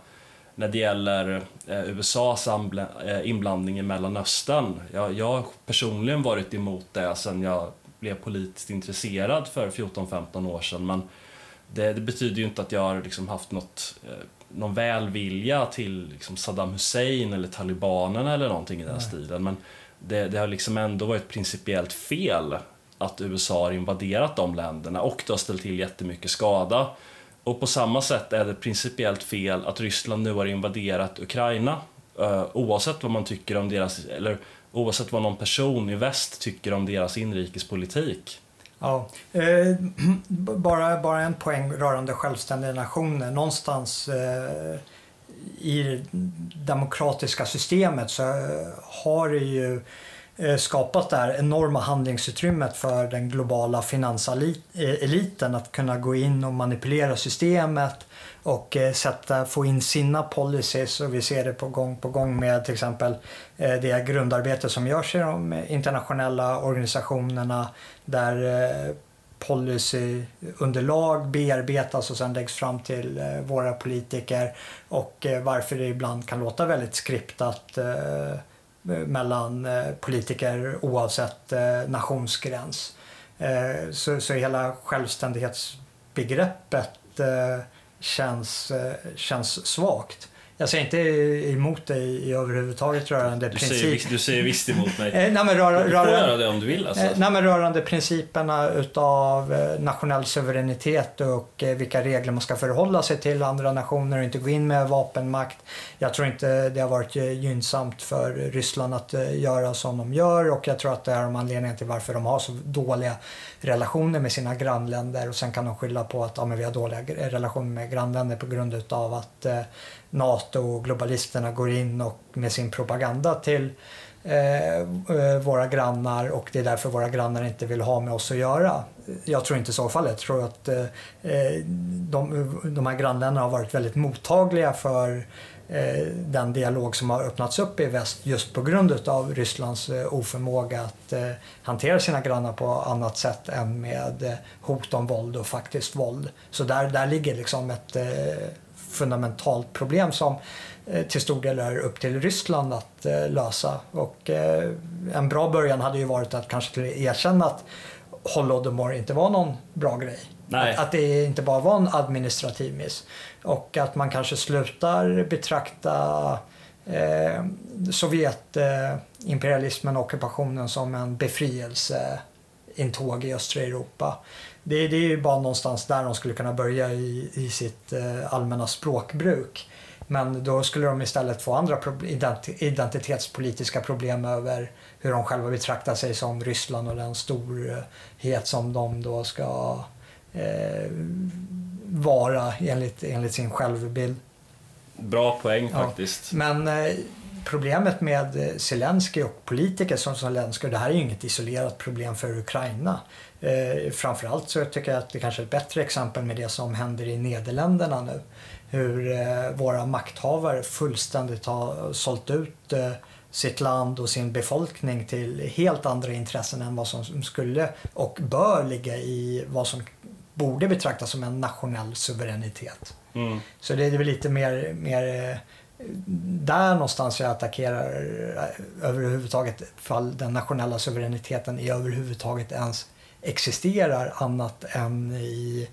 när det gäller eh, USAs eh, inblandning i Mellanöstern. Jag, jag har personligen varit emot det sen jag blev politiskt intresserad för 14-15 år sedan men det, det, betyder ju inte att jag har liksom haft något eh, någon välvilja till liksom Saddam Hussein eller talibanerna eller någonting i den Nej. stilen. Men det, det, har liksom ändå varit principiellt fel att USA har invaderat de länderna och det har ställt till jättemycket skada. Och på samma sätt är det principiellt fel att Ryssland nu har invaderat Ukraina. Uh, oavsett vad man tycker om deras, eller oavsett vad någon person i väst tycker om deras inrikespolitik. Ja, eh, bara, bara en poäng rörande självständiga nationer. Någonstans eh, i det demokratiska systemet så har det ju eh, Eh, skapat det här enorma handlingsutrymmet för den globala finanseliten att kunna gå in och manipulera systemet och eh, sätta, få in sina policies. Och vi ser det på gång på gång med till exempel eh, det grundarbete som görs i de internationella organisationerna där policyunderlag bearbetas och sen läggs fram till våra politiker och varför det ibland kan låta väldigt skriptat Eh, mellan eh, politiker oavsett eh, nationsgräns. Så, så hela självständighetsbegreppet känns, känns svagt. Jag säger inte emot dig överhuvudtaget rörande du princip... Säger, du säger visst emot mig. Eh, nej, men rör, du får göra det om du vill. Alltså. Eh, nej, men rörande principerna utav nationell suveränitet och vilka regler man ska förhålla sig till andra nationer och inte gå in med vapenmakt. Jag tror inte det har varit gynnsamt för Ryssland att göra som de gör och jag tror att det är en anledning till varför de har så dåliga relationer med sina grannländer och sen kan de skylla på att ja, men vi har dåliga relationer med grannländer på grund utav att eh, NATO och globalisterna går in och med sin propaganda till eh, eh, våra grannar och det är därför våra grannar inte vill ha med oss att göra. Jag tror inte så fallet. Jag tror att eh, eh, de, de här grannländerna har varit väldigt mottagliga för Eh, den dialog som har öppnats upp i väst just på grund av Rysslands eh, oförmåga att eh, hantera sina grannar på annat sätt än med eh, hot om våld och faktiskt våld. Så där, där ligger liksom ett fundamentalt problem som till stor del är upp till Ryssland att lösa. Och en bra början hade ju varit att kanske erkänna att Holodomor inte var någon bra grej. Att, att, det inte bara var en administrativ miss. Och att man kanske slutar betrakta eh, Sovjetimperialismen och ockupationen som en befrielseintåg i östra Europa. Det, det är ju bara någonstans där de skulle kunna börja i, i sitt eh, allmänna språkbruk. Men då skulle de istället få andra identitetspolitiska problem över hur de själva betraktar sig som Ryssland och den storhet som de då ska eh, vara enligt, enligt sin självbild. Bra poäng faktiskt. Ja, men eh, problemet med Zelensky och politiker som Zelensky, det här är ju inget isolerat problem för Ukraina. Eh, framförallt så tycker jag att det kanske är ett bättre exempel med det som händer i Nederländerna nu. Hur eh, våra makthavare fullständigt har sålt ut eh, sitt land och sin befolkning till helt andra intressen än vad som skulle och bör ligga i vad som borde betraktas som en nationell suveränitet. Mm. Så det är väl lite mer, mer eh, där någonstans jag attackerar eh, överhuvudtaget fall den nationella suveräniteten är överhuvudtaget ens existerar annat än i,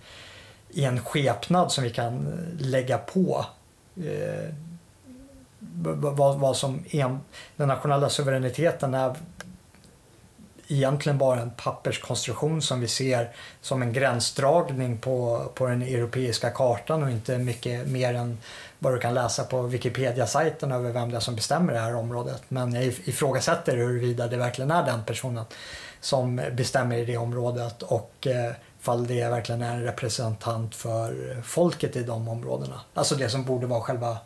i en skepnad som vi kan eh, lägga på eh, vad, vad som en, den nationella suveräniteten är egentligen bara en papperskonstruktion som vi ser som en gränsdragning på, på den europeiska kartan och inte mycket mer än vad du kan läsa på Wikipedia-sajten över vem det är som bestämmer det här området. Men jag ifrågasätter huruvida det verkligen är den personen som bestämmer i det området och eh, fall det verkligen är en representant för folket i de områdena. Alltså det som borde vara själva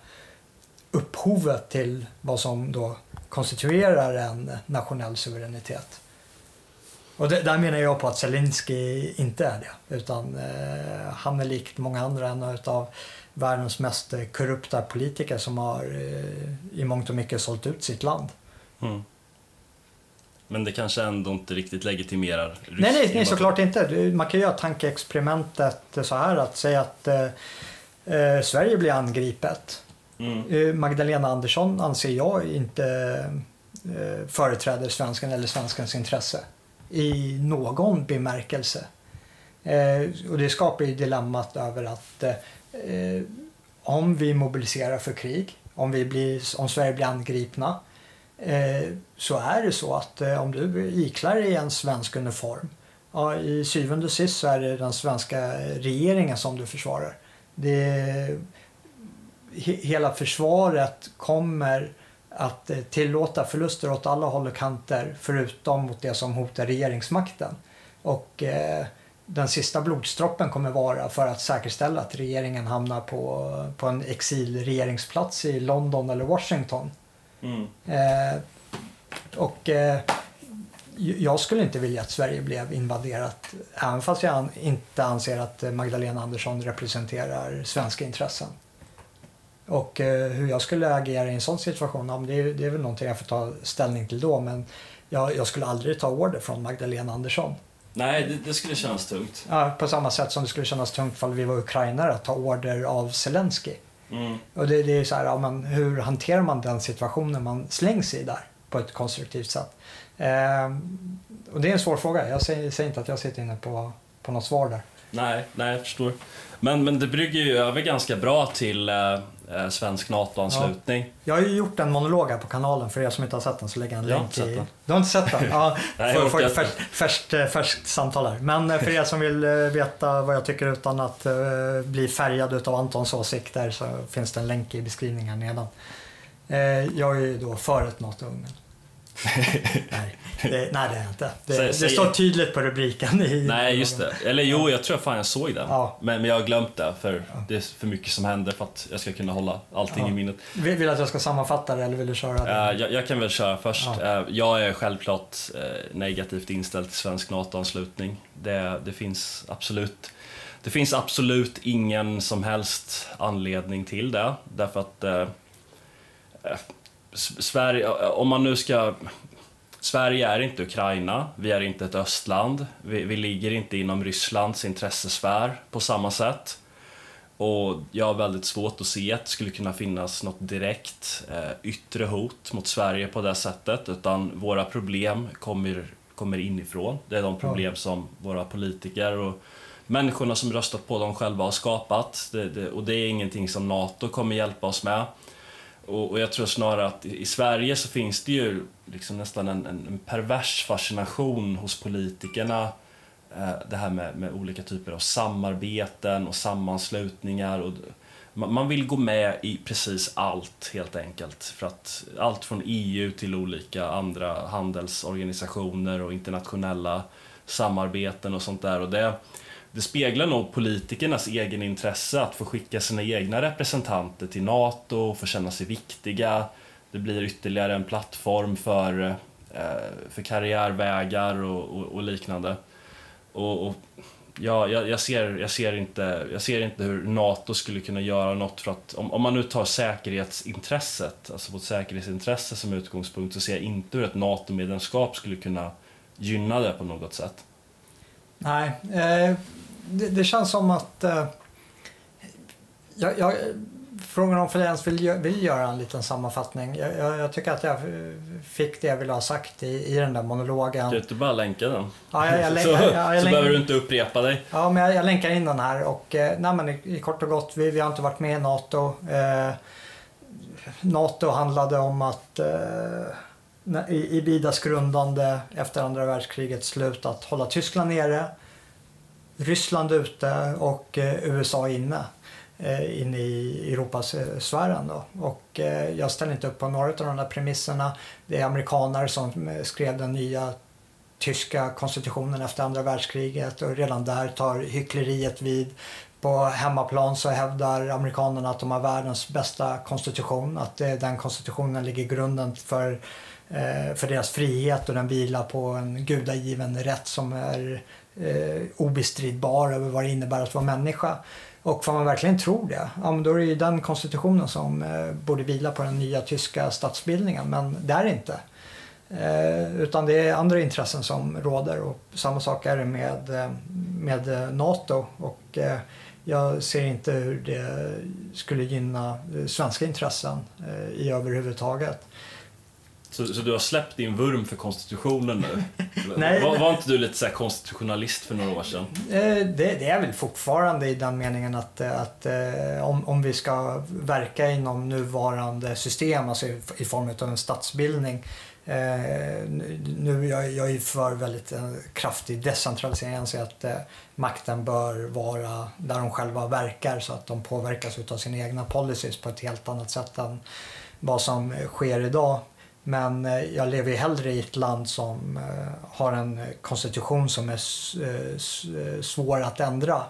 upphovet till vad som då konstituerar en nationell suveränitet. Och det, där menar jag på att Zelensky inte är det. Utan eh, han är likt många andra en av världens mest korrupta politiker som har eh, i mångt och mycket sålt ut sitt land. Mm. Men det kanske ändå inte riktigt legitimerar rysk Nej, nej, nej såklart inte. Man kan göra tankeexperimentet så här att säga att eh, eh, Sverige blir angripet. Mm. Eh, Magdalena Andersson anser jag inte eh, företräder svensken eller svenskens intresse i någon bemärkelse. Eh, och det skapar ju dilemmat över att eh, om vi mobiliserar för krig, om, vi blir, om Sverige blir angripna, Eh, så är det så att eh, om du iklär dig en svensk uniform, ja, i syvende och sist så är det den svenska regeringen som du försvarar. Det, he, hela försvaret kommer att eh, tillåta förluster åt alla håll och kanter förutom mot det som hotar regeringsmakten. Och eh, den sista blodsdroppen kommer vara för att säkerställa att regeringen hamnar på, på en exilregeringsplats i London eller Washington. Mm. Eh, och eh, jag skulle inte vilja att Sverige blev invaderat även fast jag inte anser att Magdalena Andersson representerar svenska intressen. Och eh, hur jag skulle agera i en sån situation, ja, det, är, det är väl någonting jag får ta ställning till då. Men jag, jag skulle aldrig ta order från Magdalena Andersson. Nej, det, det, skulle kännas tungt. Ja, på samma sätt som det skulle kännas tungt om vi var ukrainare att ta order av Zelensky. Mm. Och det, det, är så här, ja, men hur hanterar man den situationen man slängs i där på ett konstruktivt sätt? Eh, och det är en svår fråga. Jag säger, säger, inte att jag sitter inne på, på något svar där. Nej, nej, jag förstår. Men, men det brygger ju över ganska bra till eh, eh, svensk NATO-anslutning. Ja. Jag har ju gjort en monolog här på kanalen, för er som inte har sett den så lägger jag en jag länk i... Du har inte sett den? Ja, Nej, för, för, färskt, färskt, eh, färskt samtal här. Men eh, för er som vill veta vad jag tycker utan att bli färgad av Antons åsikter så finns det en länk i beskrivningen nedan. Jag är ju då för ett NATO-ungern det, nej, det är inte. Det, säg, det säg, står tydligt på rubriken. I, nej, just det. Eller jo, jag tror fan jag såg den. Ja. Men, men jag har glömt det, för ja. det är för mycket som händer för att jag ska kunna hålla allting ja. i minnet. Vill, du att jag ska sammanfatta det eller vill du köra? Uh, jag, jag, kan väl köra först. Uh, jag är självklart uh, negativt inställd till svensk NATO-anslutning. Det, det finns absolut det finns absolut ingen som helst anledning till det. Därför att Sverige, om man nu ska... Sverige är inte Ukraina, vi är inte ett östland, vi, vi ligger inte inom Rysslands intressesfär på samma sätt. Och jag har väldigt svårt att se att det skulle kunna finnas något direkt eh, yttre hot mot Sverige på det sättet, utan våra problem kommer, kommer inifrån. Det är de problem som våra politiker och människorna som röstat på dem själva har skapat. Det, det, och det är ingenting som NATO kommer hjälpa oss med. Och, och, jag tror snarare att i, i Sverige så finns det ju liksom nästan en, en, pervers fascination hos politikerna. Eh, det här med, med, olika typer av samarbeten och sammanslutningar. Och, man, man vill gå med i precis allt helt enkelt. För att allt från EU till olika andra handelsorganisationer och internationella samarbeten och sånt där. Och det, det speglar nog politikernas egen intresse att få skicka sina egna representanter till NATO och få känna sig viktiga. Det blir ytterligare en plattform för, eh, för karriärvägar och, och, och liknande. Och, och ja, jag, jag, ser, jag, ser inte, jag ser inte hur NATO skulle kunna göra något för att om, om man nu tar säkerhetsintresset, alltså vårt säkerhetsintresse som utgångspunkt så ser jag inte hur ett NATO-medlemskap skulle kunna gynna det på något sätt. Nej, eh, det, det, känns som att eh, jag, jag, frågan om Flens vill, vill göra en liten sammanfattning. Jag, jag, jag, tycker att jag fick det jag ville ha sagt i, i den där monologen. Kan du inte bara länka den? Ja, jag, jag, så jag, så behöver du inte upprepa dig. Ja, men jag, länkar in den här och eh, nej, men i, i kort och gott, vi, vi har inte varit med i NATO. Eh, NATO handlade om att eh, i Bidas grundande efter andra världskrigets slut att hålla Tyskland nere, Ryssland ute och eh, USA inne eh, inne i Europas eh, sfären. Då. Och jag ställer inte upp på några av de där premisserna. Det är amerikaner som skrev den nya tyska konstitutionen efter andra världskriget och redan där tar hyckleriet vid. På hemmaplan så hävdar amerikanerna att de har världens bästa konstitution, att den konstitutionen ligger grunden för för deras frihet och den vilar på en gudagiven rätt som är eh, obestridbar över vad det innebär att vara människa. Och får man verkligen tro det, ja, men då är det ju den konstitutionen som eh, borde vila på den nya tyska statsbildningen, men det är det inte. Eh, utan det är andra intressen som råder och samma sak är det med, eh, med eh, NATO. Och, eh, jag ser inte hur det skulle gynna eh, svenska intressen i överhuvudtaget. Så, så, du har släppt din vurm för konstitutionen nu? Nej, var, var, inte du lite så konstitutionalist för några år sedan? Eh, det, det, är väl fortfarande i den meningen att, att eh, om, om vi ska verka inom nuvarande system, alltså i, i form av en statsbildning, Eh, nu jag, jag är för väldigt eh, kraftig decentralisering. Jag anser att eh, makten bör vara där de själva verkar så att de påverkas av sina egna policies på ett helt annat sätt än vad som sker idag. Men eh, jag lever ju hellre i ett land som eh, har en konstitution som är eh, svår att ändra.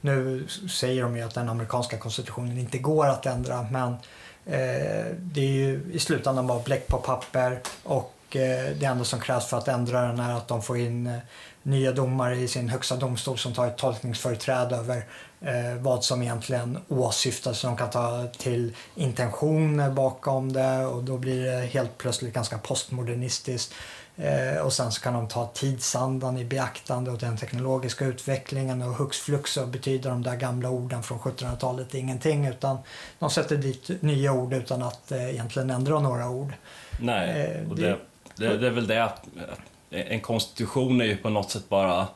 Nu säger de ju att den amerikanska konstitutionen inte går att ändra men det är ju i slutändan bara bläck på papper och det enda som krävs för att ändra den är att de får in nya domare i sin högsta domstol som tar ett tolkningsföreträde över vad som egentligen åsyftas. Så de kan ta till intentioner bakom det och då blir det helt plötsligt ganska postmodernistiskt. Eh, och sen så kan de ta tidsandan i beaktande och den teknologiska utvecklingen och hux flux så betyder de där gamla orden från 1700-talet ingenting utan de sätter dit nya ord utan att eh, egentligen ändra några ord. Nej, eh, och det, det, det är väl det att en konstitution är ju på något sätt bara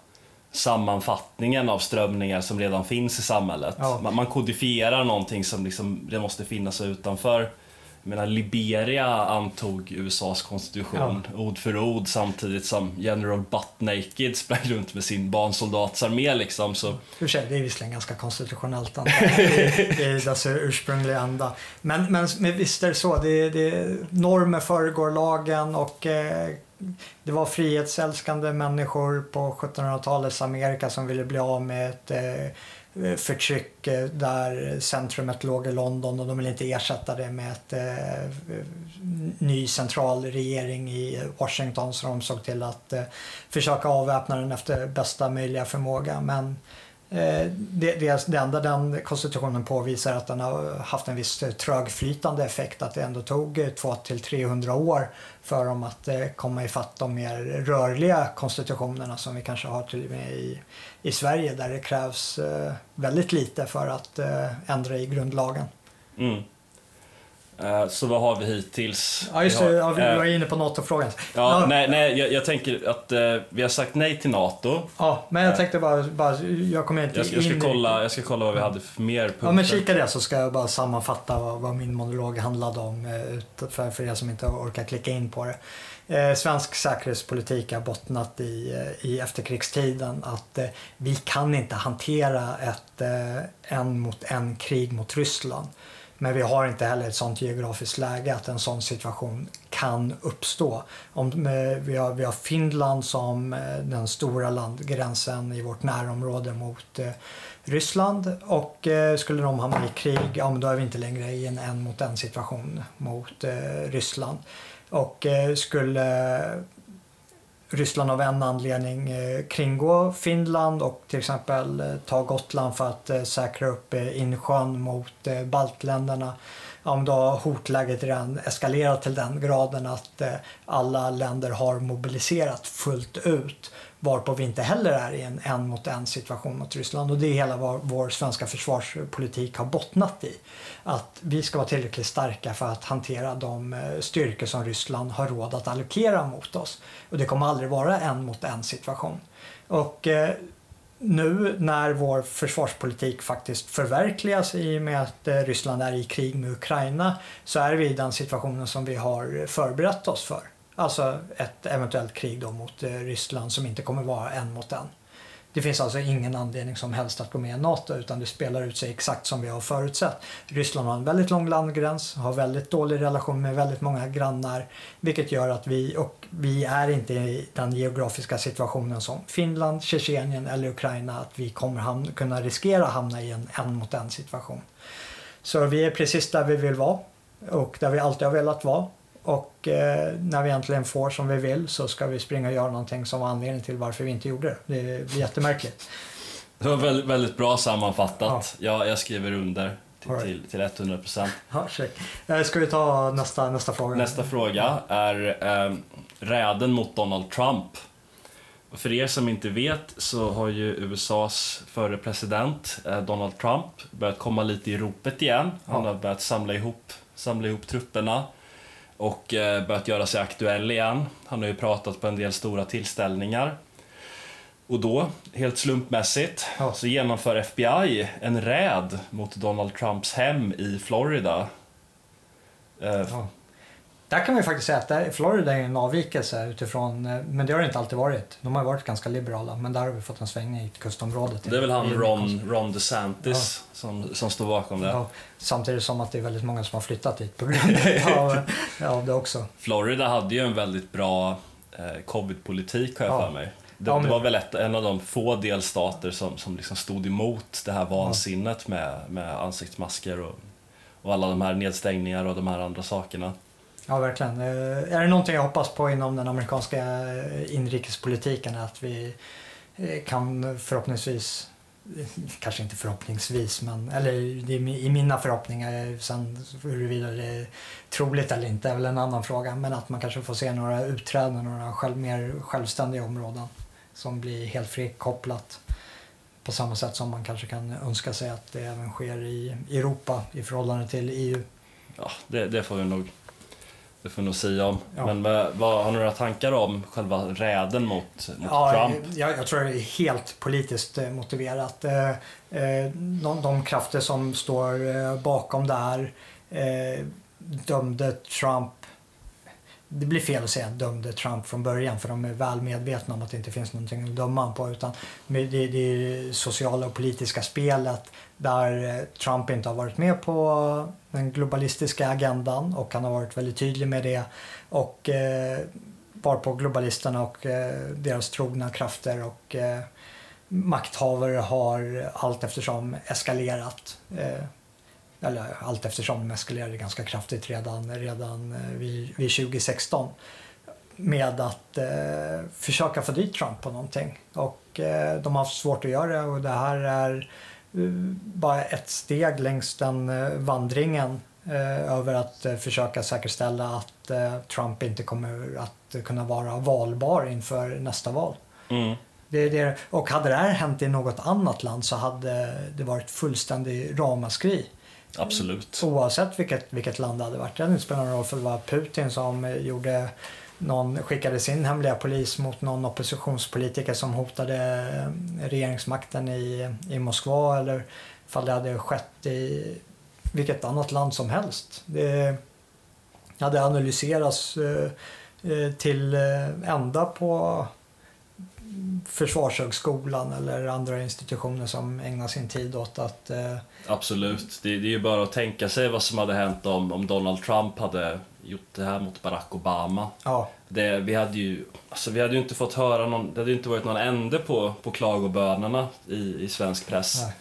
sammanfattningen av strömningar som redan finns i samhället. Ja. Man, man kodifierar någonting som liksom, det måste finnas utanför. Jag menar, Liberia antog USAs konstitution ja. ord för ord samtidigt som General Butt Naked sprang runt med sin barnsoldatsarmé. Liksom, så... det är visserligen ganska konstitutionellt i dess ursprungliga anda. Men, men, men visst är det så. Det, det, normer föregår lagen och eh, det var frihetsälskande människor på 1700-talets Amerika som ville bli av med ett eh, eh förtryck eh, där centrumet låg i London och de ville inte ersätta det med ett eh, eh, ny central regering i Washington så de såg till att eh, försöka avväpna den efter bästa möjliga förmåga. Men Eh, Eh, det, det, det enda den konstitutionen påvisar är att den har haft en viss trögflytande effekt. Att det ändå tog eh, 200-300 år för dem att eh, komma ifatt de mer rörliga konstitutionerna som vi kanske har till och med i, i Sverige där det krävs eh, väldigt lite för att eh, ändra i grundlagen. Mm. Eh, så vad har vi hittills? Ja, just det. Ja, vi var inne på NATO-frågan. Ja, ja, Nej, nej jag, jag, tänker att uh, vi har sagt nej till NATO. Ja, men jag tänkte bara, bara jag kommer inte jag ska, jag ska kolla, Jag ska kolla vad vi hade för mer punkter. Ja, men kika det så ska jag bara sammanfatta vad, vad min monolog handlade om för, för er som inte orkar klicka in på det. Eh, svensk säkerhetspolitik har bottnat i, i efterkrigstiden att eh, vi kan inte hantera ett eh, en mot en krig mot Ryssland. Men vi har inte heller ett sånt geografiskt läge att en sån situation kan uppstå. Om, eh, vi, har, vi har Finland som eh, den stora landgränsen i vårt närområde mot eh, Ryssland och skulle de hamna i krig, ja men då är vi inte längre i en en mot en situation mot Ryssland. Och skulle Ryssland av en anledning eh, kringgå Finland och till exempel eh, ta Gotland för att eh, säkra upp insjön mot baltländerna. Ja, då har hotläget redan eskalerat till den graden att alla länder har mobiliserat fullt ut varpå vi inte heller är i en en mot en situation mot Ryssland. Och det är hela vad vår svenska försvarspolitik har bottnat i. Att vi ska vara tillräckligt starka för att hantera de eh, styrkor som Ryssland har råd att allokera mot oss. Och det kommer aldrig vara en mot en situation. Och eh, nu när vår försvarspolitik faktiskt förverkligas i och med att eh, Ryssland är i krig med Ukraina så är vi i den situationen som vi har förberett oss för. Alltså ett eventuellt krig då mot eh, Ryssland som inte kommer vara en mot en. Det finns alltså ingen anledning som helst att gå med i NATO utan det spelar ut sig exakt som vi har förutsett. Ryssland har en väldigt lång landgräns, har väldigt dålig relation med väldigt många grannar vilket gör att vi, och vi är inte i den geografiska situationen som Finland, Tjetjenien eller Ukraina att vi kommer hamna, kunna riskera att hamna i en en mot en situation. Så vi är precis där vi vill vara och där vi alltid har velat vara. Och eh, när vi äntligen får som vi vill så ska vi springa och göra någonting som var anledningen till varför vi inte gjorde det. Det är jättemärkligt. Det var väldigt, väldigt bra sammanfattat. Ja. Jag, jag skriver under till, right. till, till 100 procent. Ja, check. Eh, Ska vi ta nästa, nästa fråga? Nästa fråga är eh, räden mot Donald Trump. Och för er som inte vet så har ju USAs förre president eh, Donald Trump börjat komma lite i ropet igen. Han Ja. har börjat samla ihop, samla ihop trupperna och eh, börjat göra sig aktuell igen. Han har ju pratat på en del stora tillställningar. Och då, helt slumpmässigt, Ja. så genomför FBI en räd mot Donald Trumps hem i Florida. Eh, Ja. Där kan vi faktiskt säga att där, Florida är en avvikelse utifrån, eh, men det har det inte alltid varit. De har varit ganska liberala, men där har vi fått en svängning i kustområdet. Det är väl han Ron, Ron DeSantis som, som står bakom det. Ja, samtidigt som att det är väldigt många som har flyttat dit på grund av, av det också. Florida hade ju en väldigt bra eh, covid-politik har jag Ja. för mig. Det, Ja, men- det var väl ett, en av de få delstater som, som liksom stod emot det här vansinnet med, med ansiktsmasker och, och alla de här nedstängningar och de här andra sakerna. Ja, verkligen. Eh, är det någonting jag hoppas på inom den amerikanska eh, inrikespolitiken är att vi eh, kan förhoppningsvis, kanske inte förhoppningsvis, men eller i mina förhoppningar, sen huruvida det är troligt eller inte är väl en annan fråga, men att man kanske får se några utträden, några själv, mer självständiga områden som blir helt frikopplat på samma sätt som man kanske kan önska sig att det även sker i Europa i förhållande till EU. Ja, det, det får vi nog det får vi nog säga om. Ja. Men vad, vad, har ni några tankar om själva räden mot, mot Ja, Trump? jag, jag tror det är helt politiskt eh, motiverat. Eh, eh, de, de krafter som står eh, bakom det här eh, dömde Trump det blir fel att säga dömde Trump från början för de är väl medvetna om att det inte finns någonting att döma på. Utan det, det är det sociala och politiska spelet där eh, Trump inte har varit med på den globalistiska agendan och han har varit väldigt tydlig med det. Och eh, varpå globalisterna och eh, deras trogna krafter och eh, makthavare har allt eftersom eskalerat. Eh, eller allt eftersom de eskalerade ganska kraftigt redan, redan eh, vid, vid 2016 med att eh, försöka få dit Trump på någonting. Och eh, de har haft svårt att göra det och det här är eh, bara ett steg längs den eh, vandringen eh, över att försöka säkerställa att Trump inte kommer att kunna vara valbar inför nästa val. Mm. Det det. Och hade det här hänt i något annat land så hade det varit fullständig ramaskri. Absolut. Oavsett vilket, vilket land det hade varit. Det hade inte spelat någon roll för det var Putin som gjorde någon, skickade sin hemliga polis mot någon oppositionspolitiker som hotade eh, regeringsmakten i, i Moskva eller ifall det hade skett i vilket annat land som helst. Det hade analyserats eh, eh till eh, ända på Försvarshögskolan eller andra institutioner som ägnar sin tid åt att eh, Absolut. Det, det är ju bara att tänka sig vad som hade hänt om, om Donald Trump hade gjort det här mot Barack Obama. ja, Det, vi, hade ju, alltså vi hade ju inte fått höra någon, det hade ju inte varit någon ände på, på klagobönerna i, i svensk press nej.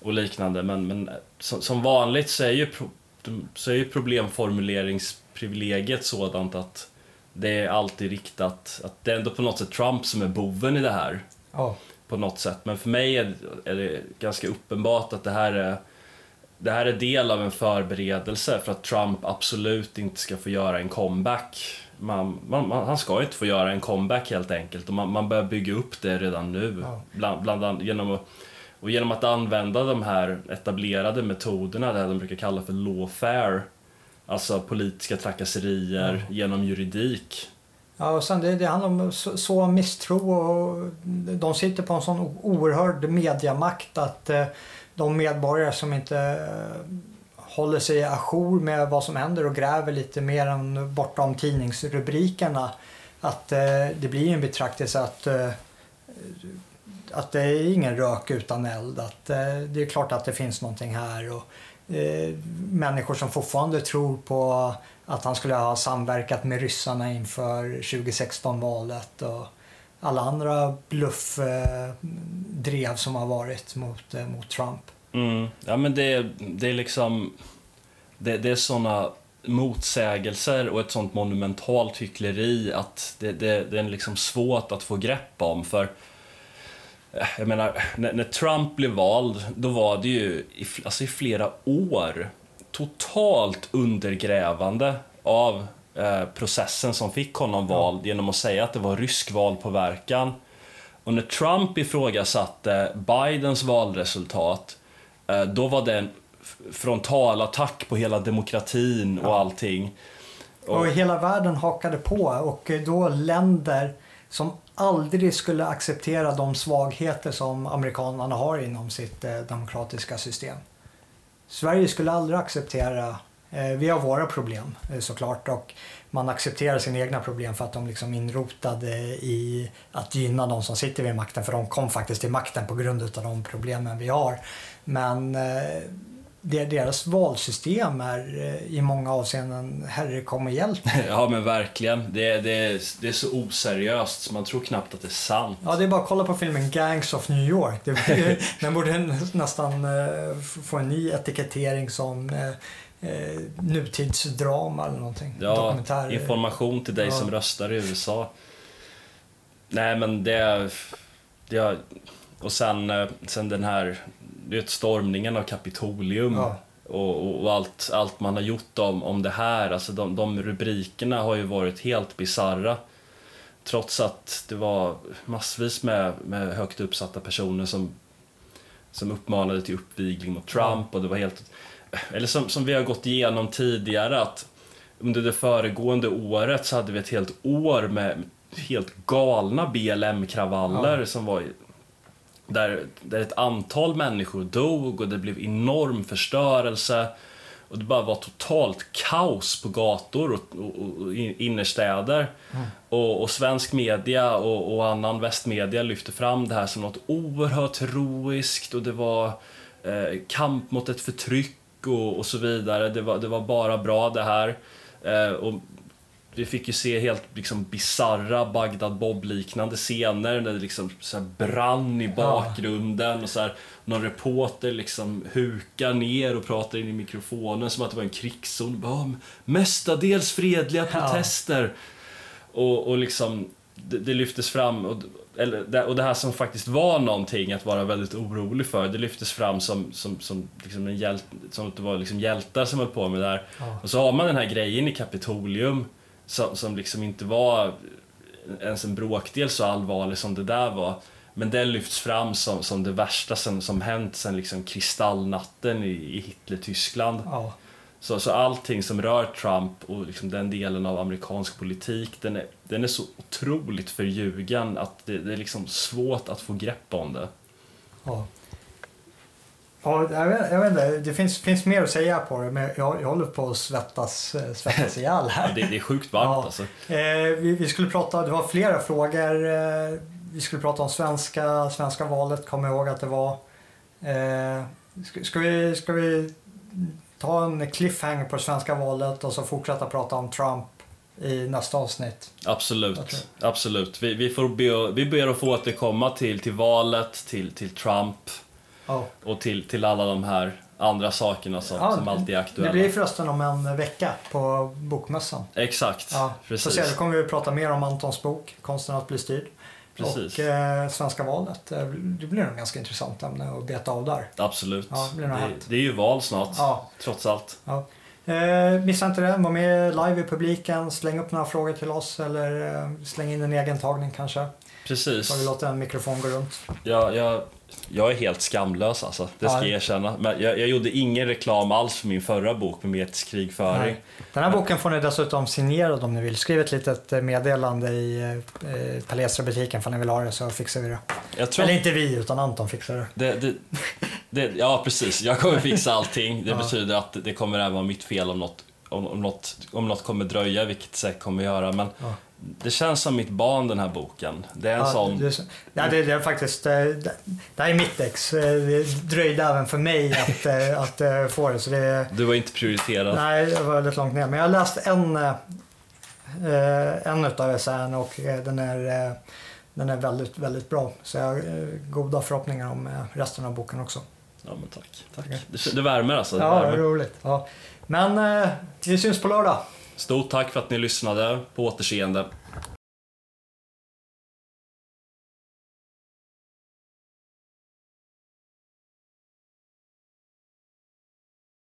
och liknande. Men, men som, som vanligt så är ju, pro, så är ju problemformuleringsprivilegiet sådant att det är alltid riktat, att det är ändå på något sätt Trump som är boven i det här ja, på något sätt. Men för mig är, är det ganska uppenbart att det här är det här är del av en förberedelse för att Trump absolut inte ska få göra en comeback. Man, man, man, han ska inte få göra en comeback helt enkelt och man, man bör bygga upp det redan nu. Ja. Bland, bland, an- genom att, och genom att använda de här etablerade metoderna, det här de brukar kalla för lawfare, alltså politiska trakasserier genom juridik. Ja, och sen det, det handlar om så, så misstro och de sitter på en sån oerhörd mediamakt att eh, de medborgare som inte eh, håller sig ajour med vad som händer och gräver lite mer än bortom tidningsrubrikerna. Att eh, det blir en betraktelse att, eh, att det är ingen rök utan eld. Att eh, det är klart att det finns någonting här. Och, eh, människor som fortfarande tror på att han skulle ha samverkat med ryssarna inför 2016-valet och alla andra bluffdrev eh, som har varit mot, eh, mot Trump. Mm. Ja, men det, det är liksom... Det, det är såna motsägelser och ett sånt monumentalt hyckleri att det, det, det är liksom svårt att få grepp om. För jag menar, när, när Trump blev vald, då var det ju i, alltså i flera år totalt undergrävande av eh, processen som fick honom vald ja. genom att säga att det var rysk valpåverkan. Och när Trump ifrågasatte Bidens valresultat, eh, då var det en frontalattack på hela demokratin och ja. allting. Och, och hela världen hakade på och då länder som aldrig skulle acceptera de svagheter som amerikanerna har inom sitt eh, demokratiska system. Sverige skulle aldrig acceptera, eh, vi har våra problem eh, såklart och man accepterar sina egna problem för att de liksom inrotade i att gynna de som sitter vid makten för de kom faktiskt till makten på grund av de problemen vi har. Men eh, deras valsystem är i många avseenden herre kom och hjälp. Ja men verkligen. Det, det, det är så oseriöst så man tror knappt att det är sant. Ja det är bara att kolla på filmen Gangs of New York. Det, den borde nästan få en ny etikettering som eh, nutidsdrama eller någonting. Ja, information till dig ja. som röstar i USA. Nej men det... det och sen, eh, sen den här det stormningen av Kapitolium. Ja. Och, och, allt, allt man har gjort om, om det här, alltså de, de rubrikerna har ju varit helt bizarra. Trots att det var massvis med, med högt uppsatta personer som, som uppmanade till uppvigling mot Trump ja. och det var helt eller som, som vi har gått igenom tidigare, att under det föregående året så hade vi ett helt år med helt galna BLM-kravaller ja. som var där, där ett antal människor dog och det blev enorm förstörelse. Och det bara var totalt kaos på gator och, och, och innerstäder. Mm. Och, och, svensk media och, och, annan västmedia lyfte fram det här som något oerhört heroiskt och det var eh, kamp mot ett förtryck och, och så vidare. Det var, det var bara bra det här. Eh, och vi fick ju se helt liksom bizarra Bagdad Bob-liknande scener när det liksom så brann i bakgrunden och så här, någon reporter liksom hukar ner och pratar in i mikrofonen som att det var en krigszon. Bara, mestadels fredliga protester. Ja. Och, och liksom, det, det lyftes fram. Och, eller, och det här som faktiskt var någonting att vara väldigt orolig för, det lyftes fram som, som, som, liksom en hjält, som att det var liksom hjältar som höll på med det där. Ja. Och så har man den här grejen i Kapitolium som, som liksom inte var ens en bråkdel så allvarlig som det där var. Men det lyfts fram som, som det värsta som, som hänt sen liksom kristallnatten i, i Hitler-Tyskland. Ja. Så, så allting som rör Trump och liksom den delen av amerikansk politik, den är, den är så otroligt förljugen att det, det är liksom svårt att få grepp om det. Ja. Ja, jag vet, jag vet inte, det finns, finns mer att säga på det, men jag, jag håller på att svettas, eh, svettas ihjäl här. Ja, det, det är sjukt varmt ja. alltså. Eh, vi, vi, skulle prata, det var flera frågor. Eh, vi skulle prata om svenska, svenska valet, kom ihåg att det var. Eh, ska, ska, vi, ska vi ta en cliffhanger på svenska valet och så fortsätta prata om Trump i nästa avsnitt. Absolut, absolut. Vi, vi, får be, vi ber att få återkomma till, till valet, till, till Trump oh. och till, till alla de här andra sakerna som, ja, som alltid är aktuella. Det blir förresten om en vecka på Bokmässan. Exakt, ja, precis. Så då kommer vi att prata mer om Antons bok, Konsten att bli styrd. Precis. Och eh, svenska valet. Eh, det blir nog ganska intressant ämne att beta av där. Absolut. Ja, det, det, det, är ju val snart, ja. trots allt. Ja. Eh, missa inte det. Var med live i publiken. Släng upp några frågor till oss eller eh, släng in en egen tagning kanske. Precis. Så vi låter en mikrofon gå runt. Ja, jag jag är helt skamlös alltså, det ska ja. jag erkänna. Men jag, jag, gjorde ingen reklam alls för min förra bok med Metisk krigföring. Den här boken får ni dessutom signerad om ni vill. Skriv ett litet eh, meddelande i eh, Palestra-butiken om ni vill ha det så fixar vi det. Eller inte vi, utan Anton fixar det. Det, det, Det, ja, precis. Jag kommer fixa allting. Det Ja. betyder att det kommer även vara mitt fel om något, om, om något, om något kommer dröja, vilket det säkert kommer göra. Men Ja. det känns som mitt barn, den här boken. Det är en Ja, sån... det, ja, det, det är faktiskt, eh, det, det här är mitt ex. Eh, Det dröjde även för mig att, eh, att eh, få det. Så det Du var inte prioriterad. nej, det var väldigt långt ner. Men jag har läst en, en utav essäerna och den är, den är väldigt, väldigt bra. Så jag har goda förhoppningar om resten av boken också. Ja, men tack. tack. Det, det värmer alltså. Det Ja, värmer. roligt. Ja. Men eh, vi syns på lördag. Stort tack för att ni lyssnade. På återseende.